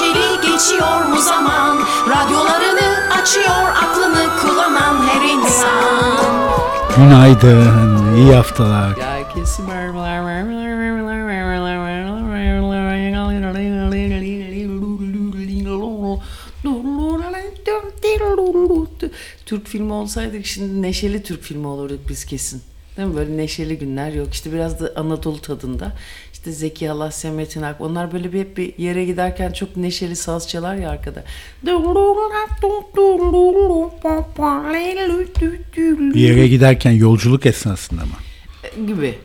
neşeli geçiyor mu zaman Radyolarını açıyor aklını kullanan her insan Günaydın, iyi haftalar. Türk filmi olsaydık şimdi neşeli Türk filmi olurduk biz kesin. Değil mi? Böyle neşeli günler yok. İşte biraz da Anadolu tadında. İşte Zeki Alasya, Metin Ak. Onlar böyle bir hep bir yere giderken çok neşeli saz çalar ya arkada. Bir yere giderken yolculuk esnasında mı? gibi.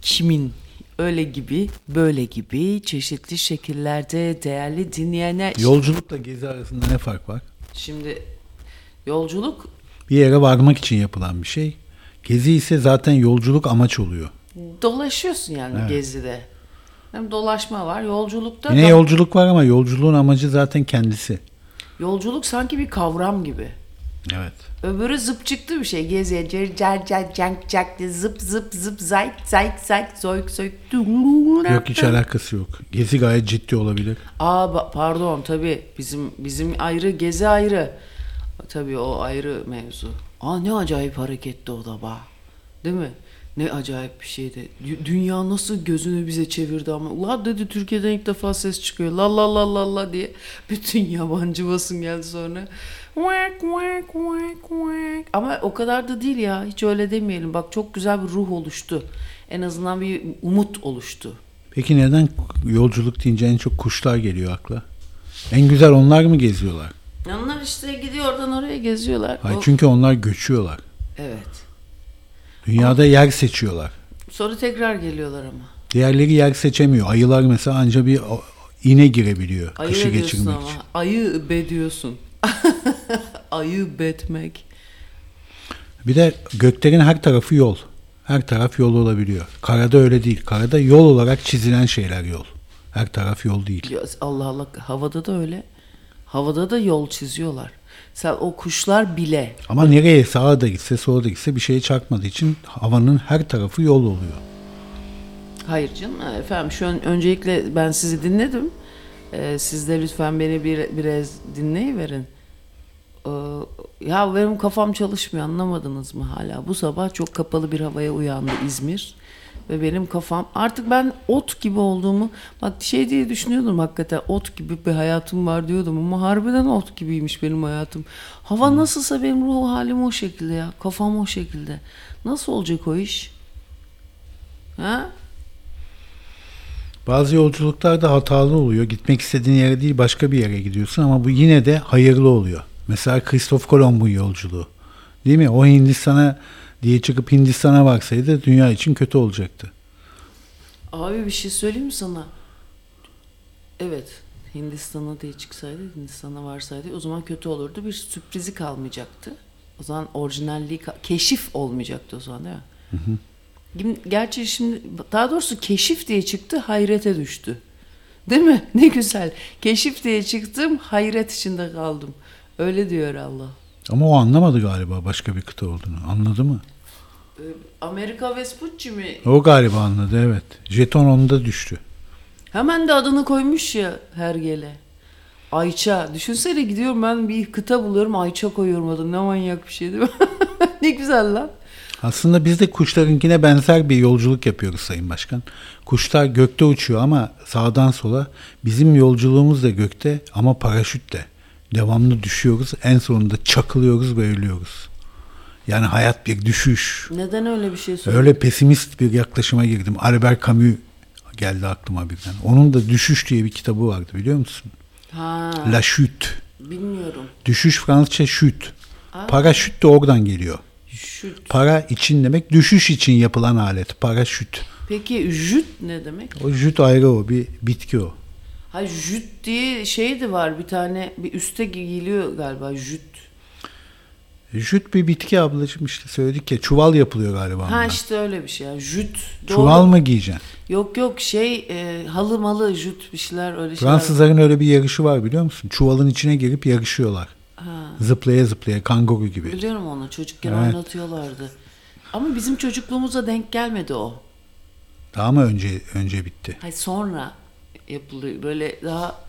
Kimin? Öyle gibi, böyle gibi çeşitli şekillerde değerli dinleyenler. Yolculukla gezi arasında ne fark var? Şimdi yolculuk Bir yere varmak için yapılan bir şey. Gezi ise zaten yolculuk amaç oluyor. Dolaşıyorsun yani Evet. gezide. Hem dolaşma var, yolculukta Yine da- yolculuk var ama yolculuğun amacı zaten kendisi. yolculuk sanki bir kavram gibi. Evet. Öbürü zıp çıktı bir şey. Geziye cer cer cer cenk cenk diye zıp zıp zıp zayk zayk zayk zoyk zoyk. Yok hiç alakası yok. Gezi gayet ciddi olabilir. Aa pardon tabii bizim bizim ayrı gezi ayrı. Tabii o ayrı mevzu. Aa ne acayip hareketti o da ba. Değil mi? Ne acayip bir şeydi. Dü- Dünya nasıl gözünü bize çevirdi ama. Ula dedi Türkiye'den ilk defa ses çıkıyor. La la la la la diye. Bütün yabancı basın geldi sonra. Vak vak vak vak. Ama o kadar da değil ya. Hiç öyle demeyelim. Bak çok güzel bir ruh oluştu. En azından bir umut oluştu. Peki neden yolculuk deyince en çok kuşlar geliyor akla? En güzel onlar mı geziyorlar? Onlar işte gidiyor oradan oraya geziyorlar. Hayır O- çünkü onlar göçüyorlar. Evet. Dünyada yer seçiyorlar. Sonra tekrar geliyorlar ama. Diğerleri yer seçemiyor. Ayılar mesela anca bir ine girebiliyor Ayı kışı geçirmek ama. için. Ayı be diyorsun. Ayı betmek. Bir de göklerin her tarafı yol. Her taraf yol olabiliyor. Karada öyle değil. Karada yol olarak çizilen şeyler yol. Her taraf yol değil. Allah Allah havada da öyle. Havada da yol çiziyorlar. Sen o kuşlar bile. Ama nereye sağa da gitse sola da gitse bir şeye çarpmadığı için havanın her tarafı yol oluyor. Hayır canım efendim şu an öncelikle ben sizi dinledim. Ee, siz de lütfen beni bir, biraz dinleyiverin. Ee, ya benim kafam çalışmıyor anlamadınız mı hala? Bu sabah çok kapalı bir havaya uyandı İzmir. Ve benim kafam artık ben ot gibi olduğumu bak şey diye düşünüyordum hakikaten ot gibi bir hayatım var diyordum ama harbiden ot gibiymiş benim hayatım. Hava nasılsa benim ruh halim o şekilde ya kafam o şekilde. Nasıl olacak o iş? Ha? Bazı yolculuklar da hatalı oluyor. Gitmek istediğin yere değil başka bir yere gidiyorsun ama bu yine de hayırlı oluyor. Mesela Kristof Kolomb'un yolculuğu. Değil mi? O Hindistan'a diye çıkıp Hindistan'a varsaydı dünya için kötü olacaktı. Abi bir şey söyleyeyim mi sana? Evet. Hindistan'a diye çıksaydı, Hindistan'a varsaydı o zaman kötü olurdu. Bir sürprizi kalmayacaktı. O zaman orijinalliği, keşif olmayacaktı o zaman değil mi? Gim- Gerçi şimdi daha doğrusu keşif diye çıktı, hayrete düştü. Değil mi? Ne güzel. Keşif diye çıktım, hayret içinde kaldım. Öyle diyor Allah. Ama o anlamadı galiba başka bir kıta olduğunu. Anladı mı? Ee, Amerika Vespucci mi? O galiba anladı evet. Jeton onda düştü. Hemen de adını koymuş ya Hergele. Ayça. Düşünsene gidiyorum ben bir kıta buluyorum Ayça koyuyorum adını. Ne manyak bir şey değil mi? ne güzel lan. Aslında biz de kuşlarınkine benzer bir yolculuk yapıyoruz Sayın Başkan. Kuşlar gökte uçuyor ama sağdan sola. Bizim yolculuğumuz da gökte ama paraşütle. Devamlı düşüyoruz. En sonunda çakılıyoruz ve ölüyoruz. Yani hayat bir düşüş. Neden öyle bir şey söylüyorsun? Öyle pesimist bir yaklaşıma girdim. Albert Camus geldi aklıma birden. Onun da Düşüş diye bir kitabı vardı biliyor musun? Ha, La Chute. bilmiyorum. Düşüş Fransızca şüt. Paraşüt de oradan geliyor. Şüt. Para için demek düşüş için yapılan alet. Paraşüt. Peki jüt ne demek? O jüt ayrı o bir bitki o. Ha jüt diye şey de var bir tane bir üste giyiliyor galiba jüt. Jüt bir bitki ablacığım işte söyledik ya çuval yapılıyor galiba. Ha ondan. işte öyle bir şey ya jüt. Doğru. Çuval mı giyeceksin? Yok yok şey e, halı malı jüt bir şeyler öyle şeyler. Fransızların öyle bir yarışı var biliyor musun? Çuvalın içine girip yarışıyorlar. Ha. Zıplaya zıplaya kanguru gibi. Biliyorum onu çocukken Evet. oynatıyorlardı. Ama bizim çocukluğumuza denk gelmedi o. Daha mı önce önce bitti? Hayır sonra yapılıyor. Böyle daha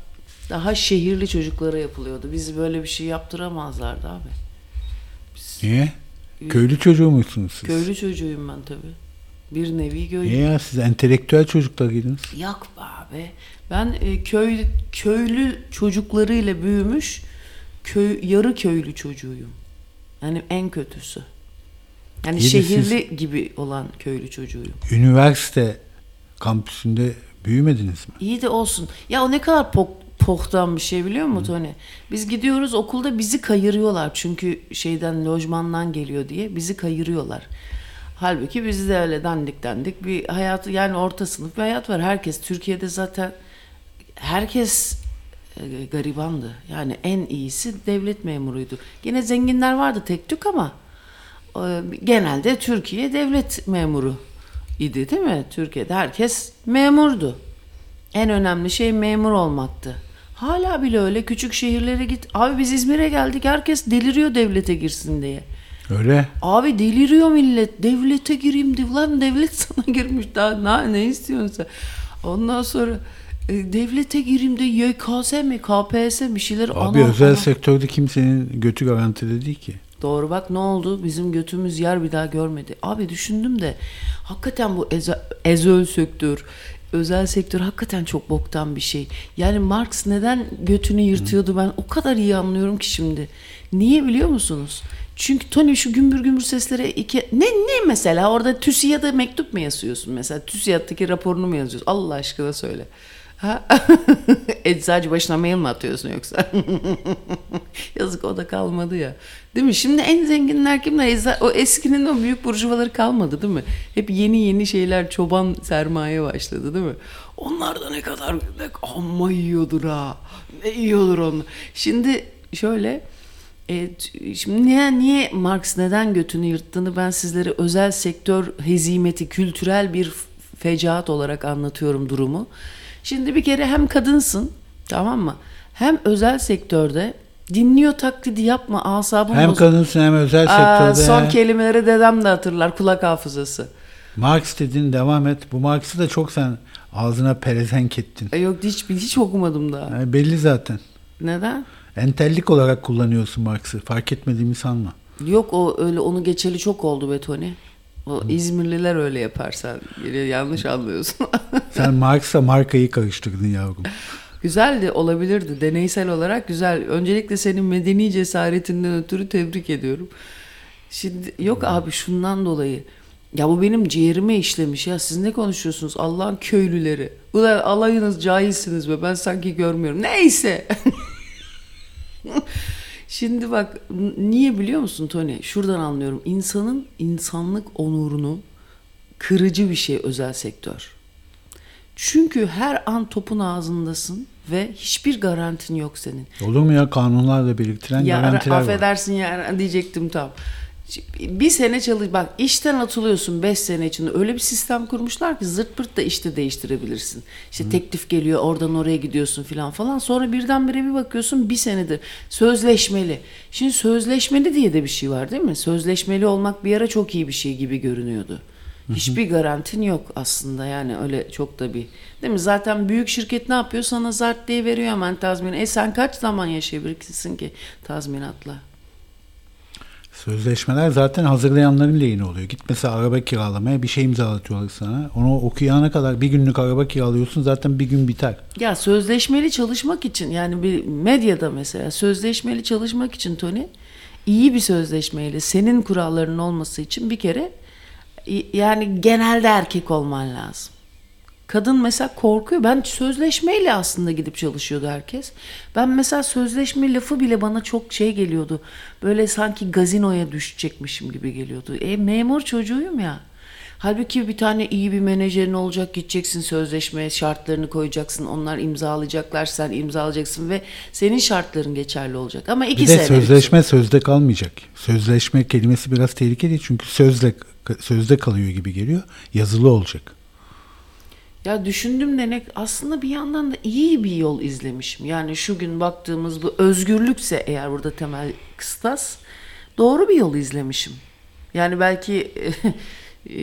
daha şehirli çocuklara yapılıyordu. Bizi böyle bir şey yaptıramazlardı abi. Niye? Köylü çocuğu musunuz siz? Köylü çocuğuyum ben tabii. Bir nevi köylü. Niye ya siz entelektüel çocuklar giydiniz? Yok be abi. Ben e, köy köylü çocuklarıyla büyümüş köy yarı köylü çocuğuyum. Yani en kötüsü. Yani İyi şehirli gibi olan köylü çocuğuyum. Üniversite kampüsünde büyümediniz mi? İyi de olsun. Ya o ne kadar pok, poktan bir şey biliyor musun Tony? Biz gidiyoruz okulda bizi kayırıyorlar. Çünkü şeyden lojmandan geliyor diye bizi kayırıyorlar. Halbuki bizde öyle dandik dandik bir hayatı yani orta sınıf bir hayat var. Herkes Türkiye'de zaten herkes e, garibandı. Yani en iyisi devlet memuruydu. Yine zenginler vardı tek tük ama e, genelde Türkiye devlet memuru idi değil mi? Türkiye'de herkes memurdu. En önemli şey memur olmaktı. Hala bile öyle küçük şehirlere git. Abi biz İzmir'e geldik herkes deliriyor devlete girsin diye. Öyle. Abi deliriyor millet. Devlete gireyim diye. Lan devlet sana girmiş daha ne, ne istiyorsun? Ondan sonra e, devlete gireyim de YKS mi KPSS bir şeyler. Abi Anam, özel anam. sektörde kimsenin götü garantide değil ki. Doğru bak ne oldu? Bizim götümüz yer bir daha görmedi. Abi düşündüm de hakikaten bu eze- ezel sektör, özel sektör hakikaten çok boktan bir şey. Yani Marx neden götünü yırtıyordu ben o kadar iyi anlıyorum ki şimdi. Niye biliyor musunuz? Çünkü Tony şu gümbür gümbür seslere iki... Ne, ne mesela orada TÜSİAD'a mektup mu yazıyorsun mesela? TÜSİAD'daki raporunu mu yazıyorsun? Allah aşkına söyle. Ha? Eczacı başına mail mi atıyorsun yoksa? Yazık o da kalmadı ya. Değil mi? Şimdi en zenginler kimler? Eza- O eskinin o büyük burjuvaları kalmadı değil mi? Hep yeni yeni şeyler çoban sermaye başladı değil mi? Onlar da ne kadar ne, amma yiyordur ha. Ne yiyordur onlar. Şimdi şöyle e, şimdi niye, niye Marx neden götünü yırttığını ben sizlere özel sektör hezimeti, kültürel bir fecaat olarak anlatıyorum durumu. Şimdi bir kere hem kadınsın tamam mı? Hem özel sektörde dinliyor taklidi yapma asabım Hem bozuk. kadınsın hem özel Aa, sektörde. son kelimeleri dedem de hatırlar kulak hafızası. Marx dedin devam et. Bu Marx'ı da çok sen ağzına pelesenk ettin. E, yok hiç hiç okumadım daha. Yani belli zaten. Neden? Entellik olarak kullanıyorsun Marx'ı. Fark etmediğimi sanma. Yok o öyle onu geçeli çok oldu be İzmirliler öyle yapar sen yanlış anlıyorsun. Sen Marx'la markayı karıştırdın yavrum. Güzeldi olabilirdi deneysel olarak güzel. Öncelikle senin medeni cesaretinden ötürü tebrik ediyorum. Şimdi yok abi şundan dolayı. Ya bu benim ciğerime işlemiş ya. Siz ne konuşuyorsunuz Allah'ın köylüleri? Ulan alayınız cahilsiniz be ben sanki görmüyorum. Neyse. Şimdi bak niye biliyor musun Tony? Şuradan anlıyorum. İnsanın insanlık onurunu kırıcı bir şey özel sektör. Çünkü her an topun ağzındasın ve hiçbir garantin yok senin. Olur mu ya kanunlarla belirtilen Ya garantiler var. affedersin ya diyecektim tam. Bir sene çalış bak işten atılıyorsun 5 sene içinde öyle bir sistem kurmuşlar ki zırt pırt da işte değiştirebilirsin. İşte teklif geliyor oradan oraya gidiyorsun filan falan sonra birdenbire bir bakıyorsun bir senedir sözleşmeli. Şimdi sözleşmeli diye de bir şey var değil mi? Sözleşmeli olmak bir ara çok iyi bir şey gibi görünüyordu. Hiçbir garantin yok aslında yani öyle çok da bir. Değil mi? Zaten büyük şirket ne yapıyor? Sana zart diye veriyor hemen tazmin. E sen kaç zaman yaşayabilirsin ki tazminatla? Sözleşmeler zaten hazırlayanların lehine oluyor. Git mesela araba kiralamaya bir şey imzalatıyorlar sana. Onu okuyana kadar bir günlük araba kiralıyorsun zaten bir gün biter. Ya sözleşmeli çalışmak için yani bir medyada mesela sözleşmeli çalışmak için Tony iyi bir sözleşmeyle senin kurallarının olması için bir kere yani genelde erkek olman lazım. Kadın mesela korkuyor. Ben sözleşmeyle aslında gidip çalışıyordu herkes. Ben mesela sözleşme lafı bile bana çok şey geliyordu. Böyle sanki gazinoya düşecekmişim gibi geliyordu. E memur çocuğuyum ya. Halbuki bir tane iyi bir menajerin olacak gideceksin sözleşmeye şartlarını koyacaksın onlar imzalayacaklar sen imzalayacaksın ve senin şartların geçerli olacak ama iki Bir de sözleşme sözde kalmayacak. Sözleşme kelimesi biraz tehlikeli çünkü sözle sözde kalıyor gibi geliyor. Yazılı olacak. Ya düşündüm de ne aslında bir yandan da iyi bir yol izlemişim. Yani şu gün baktığımız bu özgürlükse eğer burada temel kıstas doğru bir yol izlemişim. Yani belki e,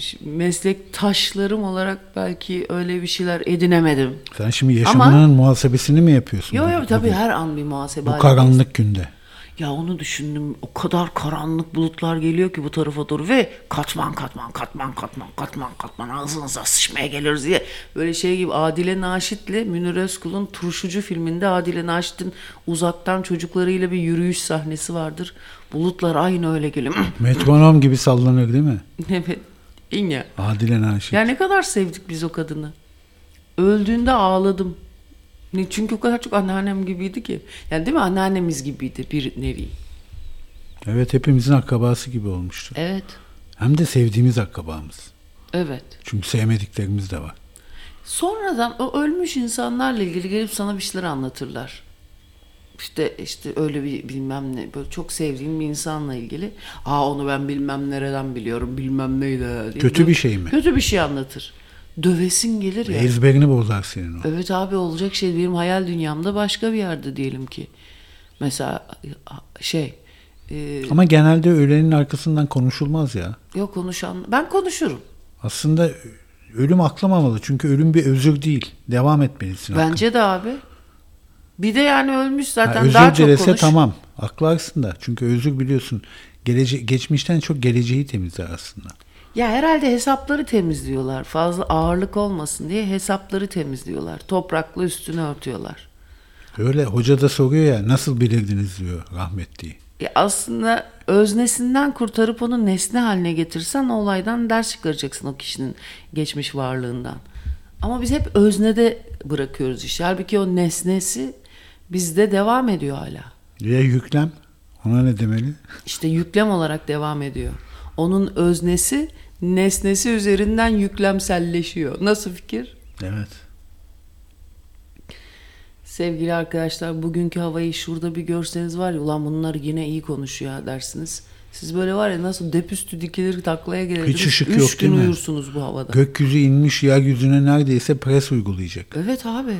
ş- meslektaşlarım olarak belki öyle bir şeyler edinemedim. Sen şimdi yaşamının muhasebesini mi yapıyorsun? Yok yok tabii bugün? her an bir muhasebe Bu karanlık günde. Ya onu düşündüm. O kadar karanlık bulutlar geliyor ki bu tarafa doğru ve katman katman katman katman katman katman ağzınıza sıçmaya geliyoruz diye. Böyle şey gibi Adile Naşit'le Münir Özkul'un Turşucu filminde Adile Naşit'in uzaktan çocuklarıyla bir yürüyüş sahnesi vardır. Bulutlar aynı öyle geliyor. Metronom gibi sallanır değil mi? evet. İnya. Adile Naşit. Ya ne kadar sevdik biz o kadını. Öldüğünde ağladım. Ne- Çünkü o kadar çok anneannem gibiydi ki. Yani değil mi anneannemiz gibiydi bir nevi. Evet hepimizin akrabası gibi olmuştu. Evet. Hem de sevdiğimiz akrabamız. Evet. Çünkü sevmediklerimiz de var. Sonradan o ölmüş insanlarla ilgili gelip sana bir şeyler anlatırlar. İşte işte öyle bir bilmem ne böyle çok sevdiğim bir insanla ilgili. Aa onu ben bilmem nereden biliyorum bilmem neydi. Kötü bir şey mi? Kötü bir şey anlatır. Dövesin gelir ya. Ezberini bozar senin o. Evet abi olacak şey benim hayal dünyamda başka bir yerde diyelim ki. Mesela şey e, Ama genelde ölenin arkasından konuşulmaz ya. yok konuşan ben konuşurum. Aslında ölüm aklamamalı. Çünkü ölüm bir özür değil. Devam etmelisin. Bence de abi. Bir de yani ölmüş zaten özür daha çok konuş. tamam. Aklarsın da. Çünkü özür biliyorsun. Gelece geçmişten çok geleceği temizler aslında. Ya herhalde hesapları temizliyorlar. Fazla ağırlık olmasın diye hesapları temizliyorlar. Toprakla üstünü örtüyorlar. Öyle hoca da soruyor ya nasıl bilirdiniz diyor rahmetliyi. Ya aslında öznesinden kurtarıp onu nesne haline getirsen o olaydan ders çıkaracaksın o kişinin geçmiş varlığından. Ama biz hep öznede bırakıyoruz işi. Halbuki o nesnesi bizde devam ediyor hala. Ya yüklem ona ne demeli? İşte yüklem olarak devam ediyor. Onun öznesi nesnesi üzerinden yüklemselleşiyor. Nasıl fikir? Evet. Sevgili arkadaşlar bugünkü havayı şurada bir görseniz var ya ulan bunlar yine iyi konuşuyor dersiniz. Siz böyle var ya nasıl depüstü dikilir taklaya gelirsiniz. Hiç ışık Üç yok gün değil mi? uyursunuz bu havada. Gökyüzü inmiş yeryüzüne neredeyse pres uygulayacak. evet abi.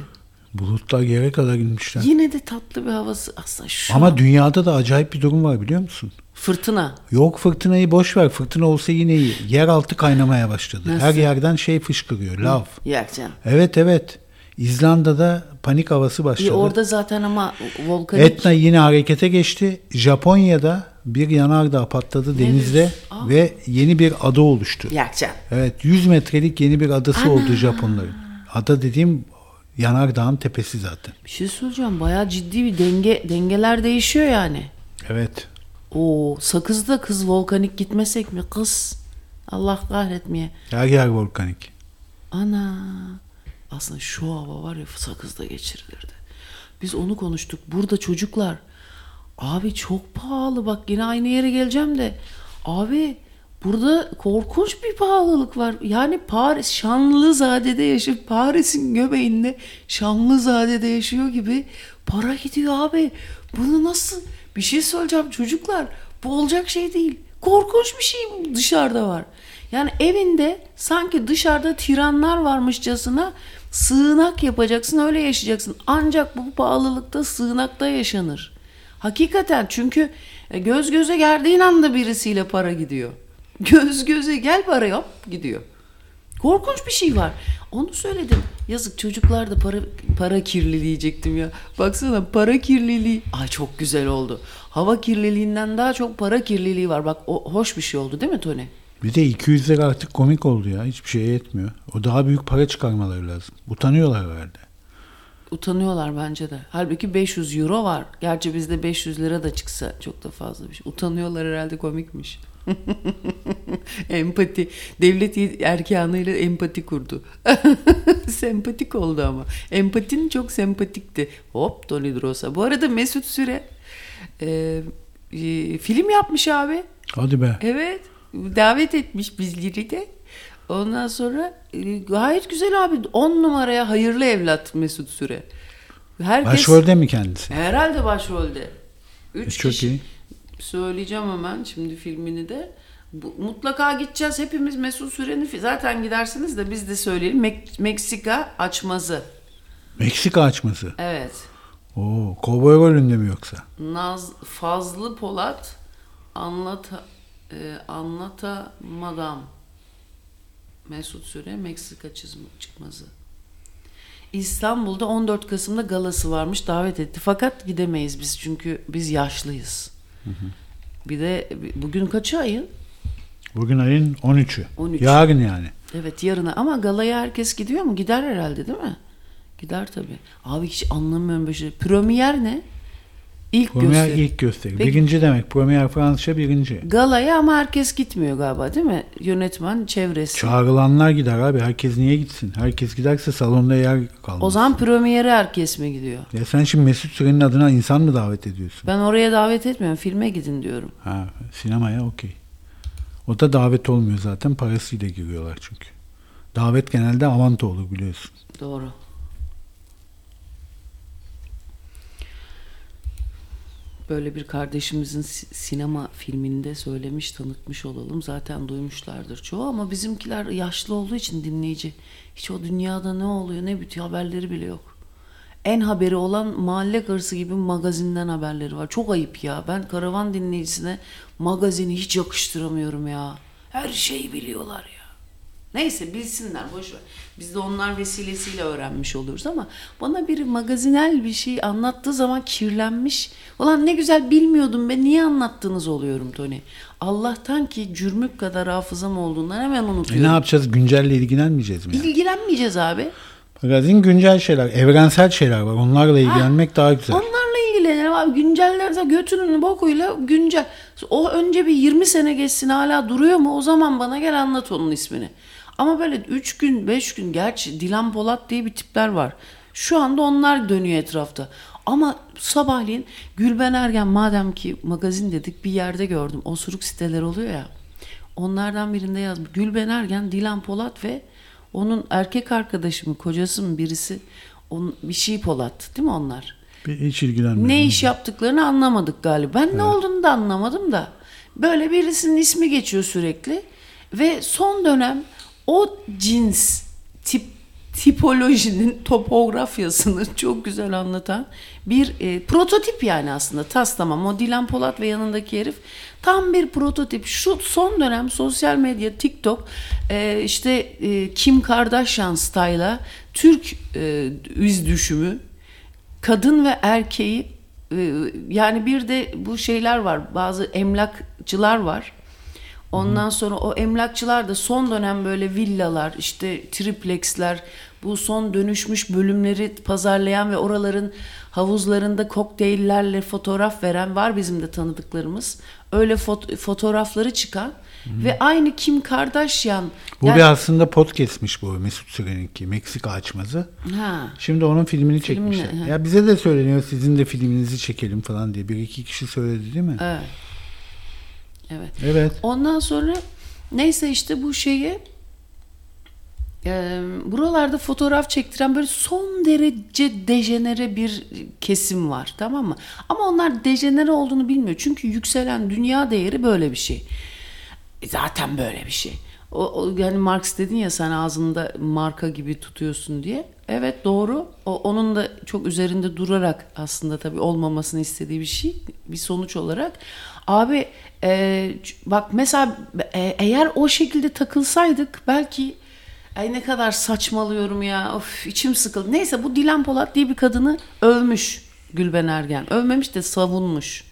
Bulutlar yere kadar inmişler. Yine de tatlı bir havası aslında şu Ama dünyada da acayip bir durum var biliyor musun? Fırtına. Yok fırtınayı boş ver. Fırtına olsa yine iyi. Yeraltı kaynamaya başladı. Nasıl? Her yerden şey fışkırıyor. Lav. Yak canım. Evet evet. İzlanda'da panik havası başladı. orada zaten ama volkanik. Etna yine harekete geçti. Japonya'da bir yanardağ patladı denizde diyorsun? Aa. ve yeni bir ada oluştu. Yak canım. Evet 100 metrelik yeni bir adası oldu Japonların. Ada dediğim yanardağın tepesi zaten. Bir şey söyleyeceğim. Bayağı ciddi bir denge dengeler değişiyor yani. Evet. Oo sakızda kız volkanik gitmesek mi kız? Allah kahretmeye. Her yer volkanik. Ana. Aslında şu hava var ya sakızda geçirilirdi. Biz onu konuştuk. Burada çocuklar. Abi çok pahalı bak yine aynı yere geleceğim de. Abi burada korkunç bir pahalılık var. Yani Paris Şanlızade'de yaşayıp Paris'in göbeğinde Şanlızade'de yaşıyor gibi para gidiyor abi. Bunu nasıl bir şey söyleyeceğim çocuklar. Bu olacak şey değil. Korkunç bir şey dışarıda var. Yani evinde sanki dışarıda tiranlar varmışçasına sığınak yapacaksın öyle yaşayacaksın. Ancak bu pahalılıkta sığınakta yaşanır. Hakikaten çünkü e, göz göze geldiğin anda birisiyle para gidiyor. Göz göze gel para hop gidiyor. Korkunç bir şey var. Onu söyledim. Yazık çocuklar da para para kirliliği diyecektim ya. Baksana para kirliliği. Ay çok güzel oldu. Hava kirliliğinden daha çok para kirliliği var. Bak o hoş bir şey oldu değil mi Tony? Bir de 200 lira artık komik oldu ya. Hiçbir şeye yetmiyor. O daha büyük para çıkarmaları lazım. Utanıyorlar herhalde. Utanıyorlar bence de. Halbuki 500 euro var. Gerçi bizde 500 lira da çıksa çok da fazla bir şey. Utanıyorlar herhalde komikmiş. empati. Devlet erkanıyla empati kurdu. Sempatik oldu ama. Empatin çok sempatikti. Hop Tony Drosa. Bu arada Mesut Süre e, e, film yapmış abi. Hadi be. Evet. Davet etmiş bizleri de. Ondan sonra e, gayet güzel abi. 10 numaraya hayırlı evlat Mesut Süre. Herkes Başrolde mi kendisi? herhalde başrolde. Üç E, çok kişi. iyi. Söyleyeceğim hemen şimdi filmini de. Bu, mutlaka gideceğiz hepimiz Mesut Süren'i zaten gidersiniz de biz de söyleyelim. Mek- Meksika açmazı. Meksika açması. Evet. Oo, kovboy rolünde mi yoksa? Naz Fazlı Polat anlat e, anlatamadam. Mesut Süre Meksika çizm- çıkmazı. İstanbul'da 14 Kasım'da galası varmış davet etti. Fakat gidemeyiz biz çünkü biz yaşlıyız. Bir de bugün kaçı ayın? Bugün ayın 13'ü. 13. Yarın yani. Evet yarına ama galaya herkes gidiyor mu? Gider herhalde değil mi? Gider tabii. Abi hiç anlamıyorum böyle şey. Premier ne? İlk Premier gösteri. ilk gösteri. Peki- Birinci demek. Premier Fransızca birinci. Galaya ama herkes gitmiyor galiba değil mi? Yönetmen çevresi. Çağrılanlar gider abi. Herkes niye gitsin? Herkes giderse salonda yer kalmaz. o zaman premiere herkes mi gidiyor? Ya sen şimdi Mesut Süren'in adına insan mı davet ediyorsun? Ben oraya davet etmiyorum. Filme gidin diyorum. Ha, sinemaya okey. O da davet olmuyor zaten. Parasıyla giriyorlar çünkü. Davet genelde avanta olur biliyorsun. Doğru. Böyle bir kardeşimizin si- sinema filminde söylemiş, tanıtmış olalım. Zaten duymuşlardır çoğu ama bizimkiler yaşlı olduğu için dinleyici. Hiç o dünyada ne oluyor ne bitiyor haberleri bile yok. En haberi olan mahalle karısı gibi magazinden haberleri var. Çok ayıp ya. Ben karavan dinleyicisine magazini hiç yakıştıramıyorum ya. Her şeyi biliyorlar ya. Neyse bilsinler boş ver. Biz de onlar vesilesiyle öğrenmiş oluruz ama bana biri magazinel bir şey anlattığı zaman kirlenmiş. Ulan ne güzel bilmiyordum ben niye anlattınız oluyorum Tony. Allah'tan ki cürmük kadar hafızam olduğundan hemen E ne unutuyorum. yapacağız? Güncelle ilgilenmeyeceğiz mi? yani? İlgilenmeyeceğiz abi. Magazin güncel şeyler, evrensel şeyler var. Onlarla ilgilenmek daha güzel. Onlarla ilgilenelim abi. Güncellerse götünün bokuyla güncel. O önce bir 20 sene geçsin hala duruyor mu? O zaman bana gel anlat onun ismini. Ama böyle 3 gün 5 gün gerçi Dilan Polat diye bir tipler var. Şu anda onlar dönüyor etrafta. Ama sabahleyin Gülben Ergen madem ki magazin dedik bir yerde gördüm. Osuruk siteler oluyor ya. Onlardan birinde yazmış. Gülben Ergen, Dilan Polat ve onun erkek arkadaşı mı, kocası mı birisi onun, bir şey Polat değil mi onlar? Bir- Hiç ilgilenmiyorum. Ne iş yaptıklarını anlamadık galiba. Ben ne olduğunu da anlamadım da. Böyle birisinin ismi geçiyor sürekli. Ve son dönem o cins tip tipolojinin topografyasını çok güzel anlatan bir e, prototip yani aslında. Tas tamam. O Dilan Polat ve yanındaki herif tam bir prototip. Şu son dönem sosyal medya TikTok e, işte e, Kim Kardashian style'a Türk e, üz düşümü kadın ve erkeği e, yani bir de bu şeyler var. Bazı emlakçılar var ondan sonra o emlakçılar da son dönem böyle villalar işte triplexler bu son dönüşmüş bölümleri pazarlayan ve oraların havuzlarında kokteyllerle fotoğraf veren var bizim de tanıdıklarımız öyle fot- fotoğrafları çıkan ve aynı Kim Kardashian Bu yani- bir aslında podcast'miş bu Mesut Süren'inki. Meksika açmazı. ha, Şimdi onun filmini Filmini, çekmişler. Ya bize de söyleniyor sizin de filminizi çekelim falan diye. Bir iki kişi söyledi değil mi? evet. Evet. Evet. Ondan sonra neyse işte bu şeyi e, buralarda fotoğraf çektiren böyle son derece dejenere bir kesim var tamam mı? Ama onlar dejenere olduğunu bilmiyor. Çünkü yükselen dünya değeri böyle bir şey. E, Zaten böyle bir şey. O, o, yani Marx dedin ya sen ağzında marka gibi tutuyorsun diye. Evet doğru. O, onun da çok üzerinde durarak aslında tabii olmamasını istediği bir şey. Bir sonuç olarak. Abi e, bak mesela e, eğer o şekilde takılsaydık belki ay ne kadar saçmalıyorum ya. Of içim sıkıldı. Neyse bu Dilan Polat diye bir kadını övmüş Gülben Ergen. Övmemiş de savunmuş.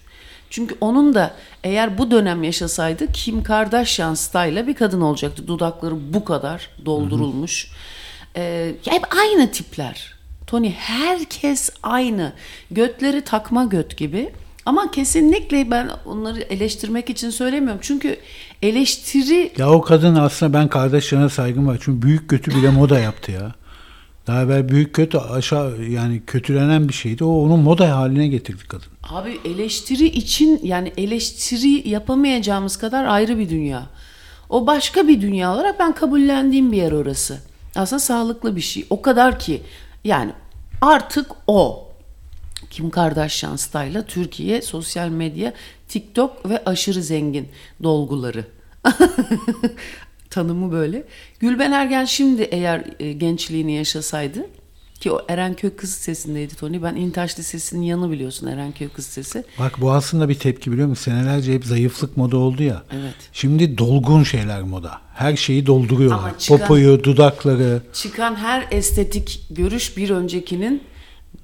Çünkü onun da eğer bu dönem yaşasaydı Kim Kardashian style'la bir kadın olacaktı. Dudakları bu kadar doldurulmuş. Ee, hep aynı tipler. Tony herkes aynı. Götleri takma göt gibi. Ama kesinlikle ben onları eleştirmek için söylemiyorum. Çünkü eleştiri Ya o kadın aslında ben kardeşlerine saygım var. Çünkü büyük kötü bile moda yaptı ya. Daha evvel büyük kötü aşağı yani kötülenen bir şeydi. O onun moda haline getirdi kadın. Abi eleştiri için yani eleştiri yapamayacağımız kadar ayrı bir dünya. O başka bir dünya olarak ben kabullendiğim bir yer orası. Aslında sağlıklı bir şey. O kadar ki yani artık o. Kim Kardashian style'la Türkiye sosyal medya, TikTok ve aşırı zengin dolguları. Tanımı böyle. Gülben Ergen şimdi eğer e, gençliğini yaşasaydı Ki o Erenköy Kız Lisesi'ndeydi Tony. Ben İntaş Lisesi'nin yanı biliyorsun Erenköy Kız Lisesi. Bak bu aslında bir tepki biliyor musun? Senelerce hep zayıflık moda oldu ya. Evet. Şimdi dolgun şeyler moda. Her şeyi dolduruyorlar. Ama çıkan- Popoyu, dudakları. Çıkan her estetik görüş bir öncekinin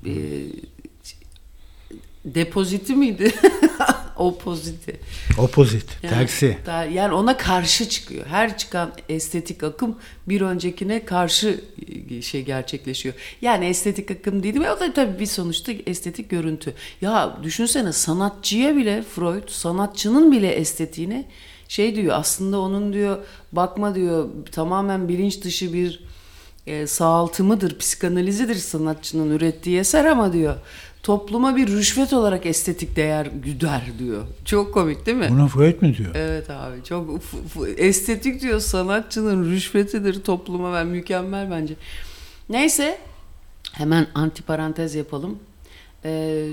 e, depoziti miydi? Opoziti. Opozit, Yani, tersi. daha- yani ona karşı çıkıyor. Her çıkan estetik akım bir öncekine karşı e, şey gerçekleşiyor. Yani estetik akım dedim ya o da tabii bir sonuçta estetik görüntü. Ya düşünsene sanatçıya bile Freud sanatçının bile estetiğine şey diyor aslında onun diyor bakma diyor tamamen bilinç dışı bir e, sağaltımıdır, psikanalizidir sanatçının ürettiği eser ama diyor topluma bir rüşvet olarak estetik değer güder diyor. Çok komik değil mi? Bunu Freud mu diyor? Evet abi çok estetik diyor sanatçının rüşvetidir topluma ben mükemmel bence. Neyse hemen antiparantez yapalım. Ee,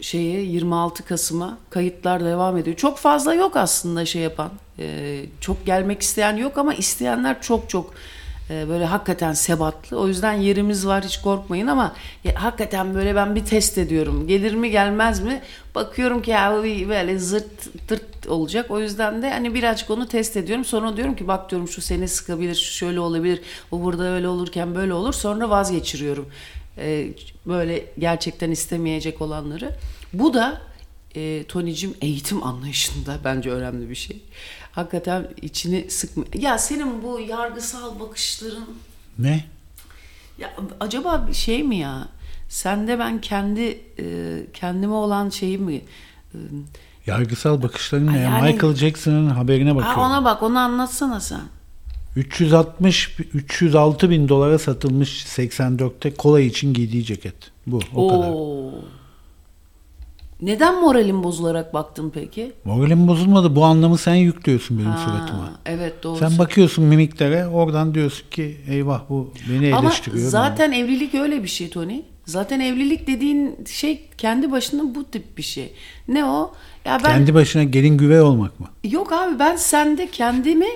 şeye 26 Kasım'a kayıtlar devam ediyor. Çok fazla yok aslında şey yapan. Ee, çok gelmek isteyen yok ama isteyenler çok çok böyle hakikaten sebatlı. O yüzden yerimiz var hiç korkmayın ama hakikaten böyle ben bir test ediyorum. Gelir mi gelmez mi? Bakıyorum ki ya böyle zırt tırt olacak. O yüzden de hani birazcık onu test ediyorum. Sonra diyorum ki bak diyorum şu seni sıkabilir, şu şöyle olabilir. Bu burada öyle olurken böyle olur. Sonra vazgeçiriyorum. Ee, böyle gerçekten istemeyecek olanları. Bu da e, Tony'cim eğitim anlayışında bence önemli bir şey. Hakikaten içini sıkma. Ya senin bu yargısal bakışların Ne? ya acaba şey mi ya? Sende ben kendi e, kendime olan şeyi mi? E, Yargısal bakışların ne? ya? Yani- Michael Jackson'ın haberine ha, bakıyorum. ona bak, onu anlatsana sen. 360 306 bin dolara satılmış 84'te kola için giydiği ceket. Bu o kadar. Neden moralin bozularak baktın peki? Moralim bozulmadı. Bu anlamı sen yüklüyorsun benim Ha, suratıma. Evet doğru. Sen bakıyorsun mimiklere oradan diyorsun ki eyvah bu beni Ama eleştiriyor. zaten evlilik öyle bir şey Tony. Zaten evlilik dediğin şey kendi başına bu tip bir şey. Ne o? Ya ben Kendi başına gelin güvey olmak mı? Yok abi ben sende kendimi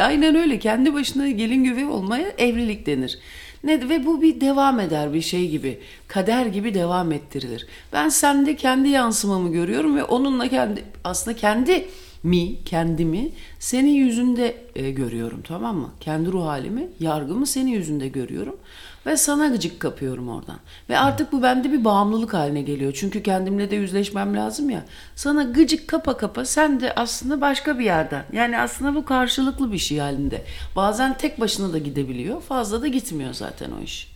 aynen öyle kendi başına gelin güvey olmaya evlilik denir. Ne ve bu bir devam eder bir şey gibi. Kader gibi devam ettirilir. Ben sende kendi yansımamı görüyorum ve onunla kendi aslında kendi mi, kendimi senin yüzünde e, görüyorum tamam mı? Kendi ruh halimi, yargımı senin yüzünde görüyorum ve sana gıcık kapıyorum oradan. Ve artık bu bende bir bağımlılık haline geliyor. Çünkü kendimle de yüzleşmem lazım ya. Sana gıcık kapa kapa sen de aslında başka bir yerden. Yani aslında bu karşılıklı bir şey halinde. Bazen tek başına da gidebiliyor. Fazla da gitmiyor zaten o iş.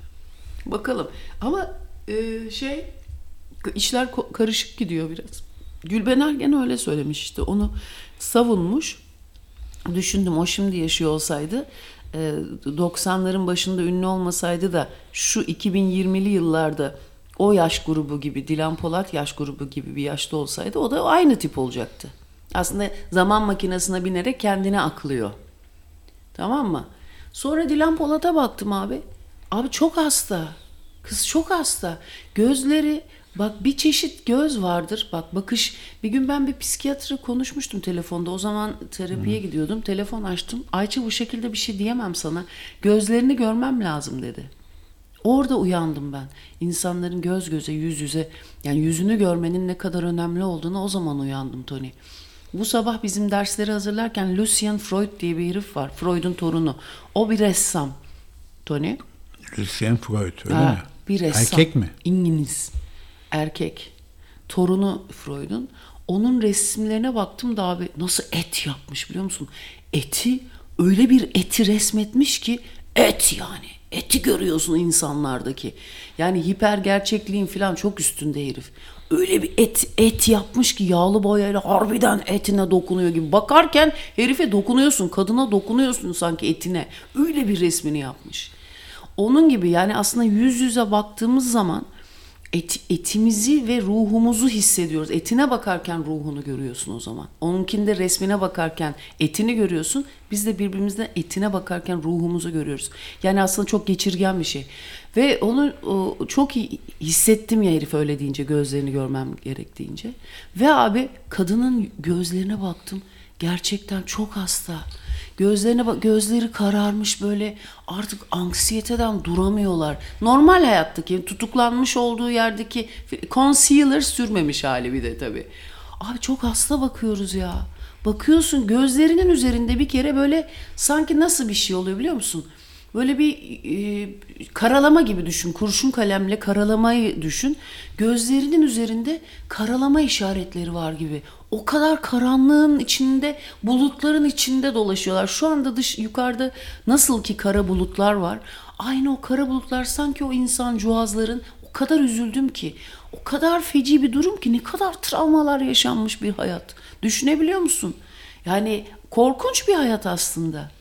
Bakalım. Ama e, şey işler karışık gidiyor biraz. Gülben Ergen öyle söylemiş işte. Onu savunmuş. Düşündüm o şimdi yaşıyor olsaydı 90'ların başında ünlü olmasaydı da şu 2020'li yıllarda o yaş grubu gibi Dilan Polat yaş grubu gibi bir yaşta olsaydı o da aynı tip olacaktı. Aslında zaman makinesine binerek kendine aklıyor. Tamam mı? Sonra Dilan Polat'a baktım abi. Abi çok hasta. Kız çok hasta. Gözleri bak bir çeşit göz vardır. Bak bakış. Bir gün ben bir psikiyatra konuşmuştum telefonda. O zaman terapiye gidiyordum. Telefon açtım. Ayça bu şekilde bir şey diyemem sana. Gözlerini görmem lazım dedi. Orada uyandım ben. İnsanların göz göze, yüz yüze, yani yüzünü görmenin ne kadar önemli olduğunu o zaman uyandım Tony. Bu sabah bizim dersleri hazırlarken Lucien Freud diye bir herif var. Freud'un torunu. O bir ressam. Tony. Lucien Freud öyle Ha, mi? Bir ressam. Erkek mi? İngiliz. Erkek. Torunu Freud'un. Onun resimlerine baktım da abi nasıl et yapmış biliyor musun? Eti öyle bir eti resmetmiş ki et yani. Eti görüyorsun insanlardaki. Yani hiper gerçekliğin falan çok üstünde herif. Öyle bir et et yapmış ki yağlı boyayla harbiden etine dokunuyor gibi. Bakarken herife dokunuyorsun, kadına dokunuyorsun sanki etine. Öyle bir resmini yapmış. Onun gibi yani aslında yüz yüze baktığımız zaman et, etimizi ve ruhumuzu hissediyoruz. Etine bakarken ruhunu görüyorsun o zaman. Onunkinde resmine bakarken etini görüyorsun. Biz de birbirimizden etine bakarken ruhumuzu görüyoruz. Yani aslında çok geçirgen bir şey. Ve onu o, çok iyi hissettim ya herif öyle deyince gözlerini görmem gerek deyince. Ve abi kadının gözlerine baktım. Gerçekten çok hasta. Gözlerine bak gözleri kararmış böyle artık anksiyeteden duramıyorlar. Normal hayattaki tutuklanmış olduğu yerdeki concealer sürmemiş hali bir de tabii. Abi çok hasta bakıyoruz ya. Bakıyorsun gözlerinin üzerinde bir kere böyle sanki nasıl bir şey oluyor biliyor musun? Böyle bir e, karalama gibi düşün. Kurşun kalemle karalamayı düşün. Gözlerinin üzerinde karalama işaretleri var gibi. O kadar karanlığın içinde, bulutların içinde dolaşıyorlar. Şu anda dış yukarıda nasıl ki kara bulutlar var. Aynı o kara bulutlar sanki o insan cuhazların o kadar üzüldüm ki. O kadar feci bir durum ki ne kadar travmalar yaşanmış bir hayat. Düşünebiliyor musun? Yani korkunç bir hayat aslında.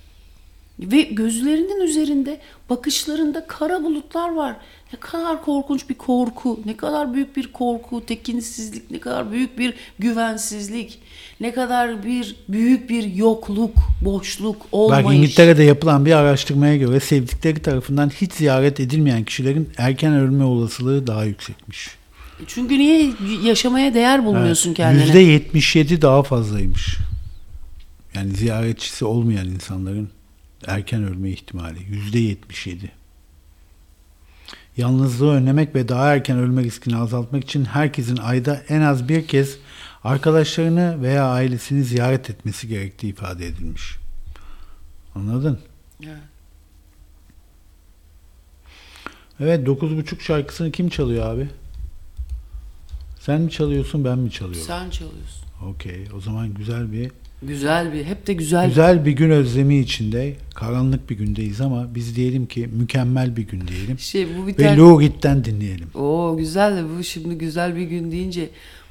Ve gözlerinin üzerinde, bakışlarında kara bulutlar var. Ne kadar korkunç bir korku, ne kadar büyük bir korku, tekinsizlik, ne kadar büyük bir güvensizlik, ne kadar bir büyük bir yokluk, boşluk, olmayış. Bak İngiltere'de yapılan bir araştırmaya göre sevdikleri tarafından hiç ziyaret edilmeyen kişilerin erken ölme olasılığı daha yüksekmiş. Çünkü niye yaşamaya değer bulmuyorsun Evet, kendine? %77 daha fazlaymış. Yani ziyaretçisi olmayan insanların erken ölme ihtimali yüzde 77. Yalnızlığı önlemek ve daha erken ölme riskini azaltmak için herkesin ayda en az bir kez arkadaşlarını veya ailesini ziyaret etmesi gerektiği ifade edilmiş. Anladın? Evet. Evet 9.30 şarkısını kim çalıyor abi? Sen mi çalıyorsun ben mi çalıyorum? Sen çalıyorsun. Okey o zaman güzel bir Güzel bir, hep de güzel. Güzel bir gün özlemi içinde, karanlık bir gündeyiz ama biz diyelim ki mükemmel bir gün diyelim. Şey bu bir Ve Reed'den dinleyelim. Oo güzel de bu şimdi güzel bir gün deyince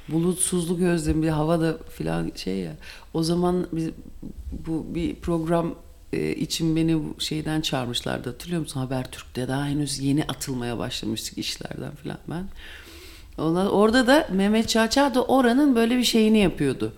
bulutsuzluk özlemi bir havada filan şey ya. O zaman biz, bu bir program e, için beni şeyden çağırmışlardı. Hatırlıyor musun Habertürk'te daha henüz yeni atılmaya başlamıştık işlerden filan ben. Ona, orada da Mehmet Çağçağ da oranın böyle bir şeyini yapıyordu.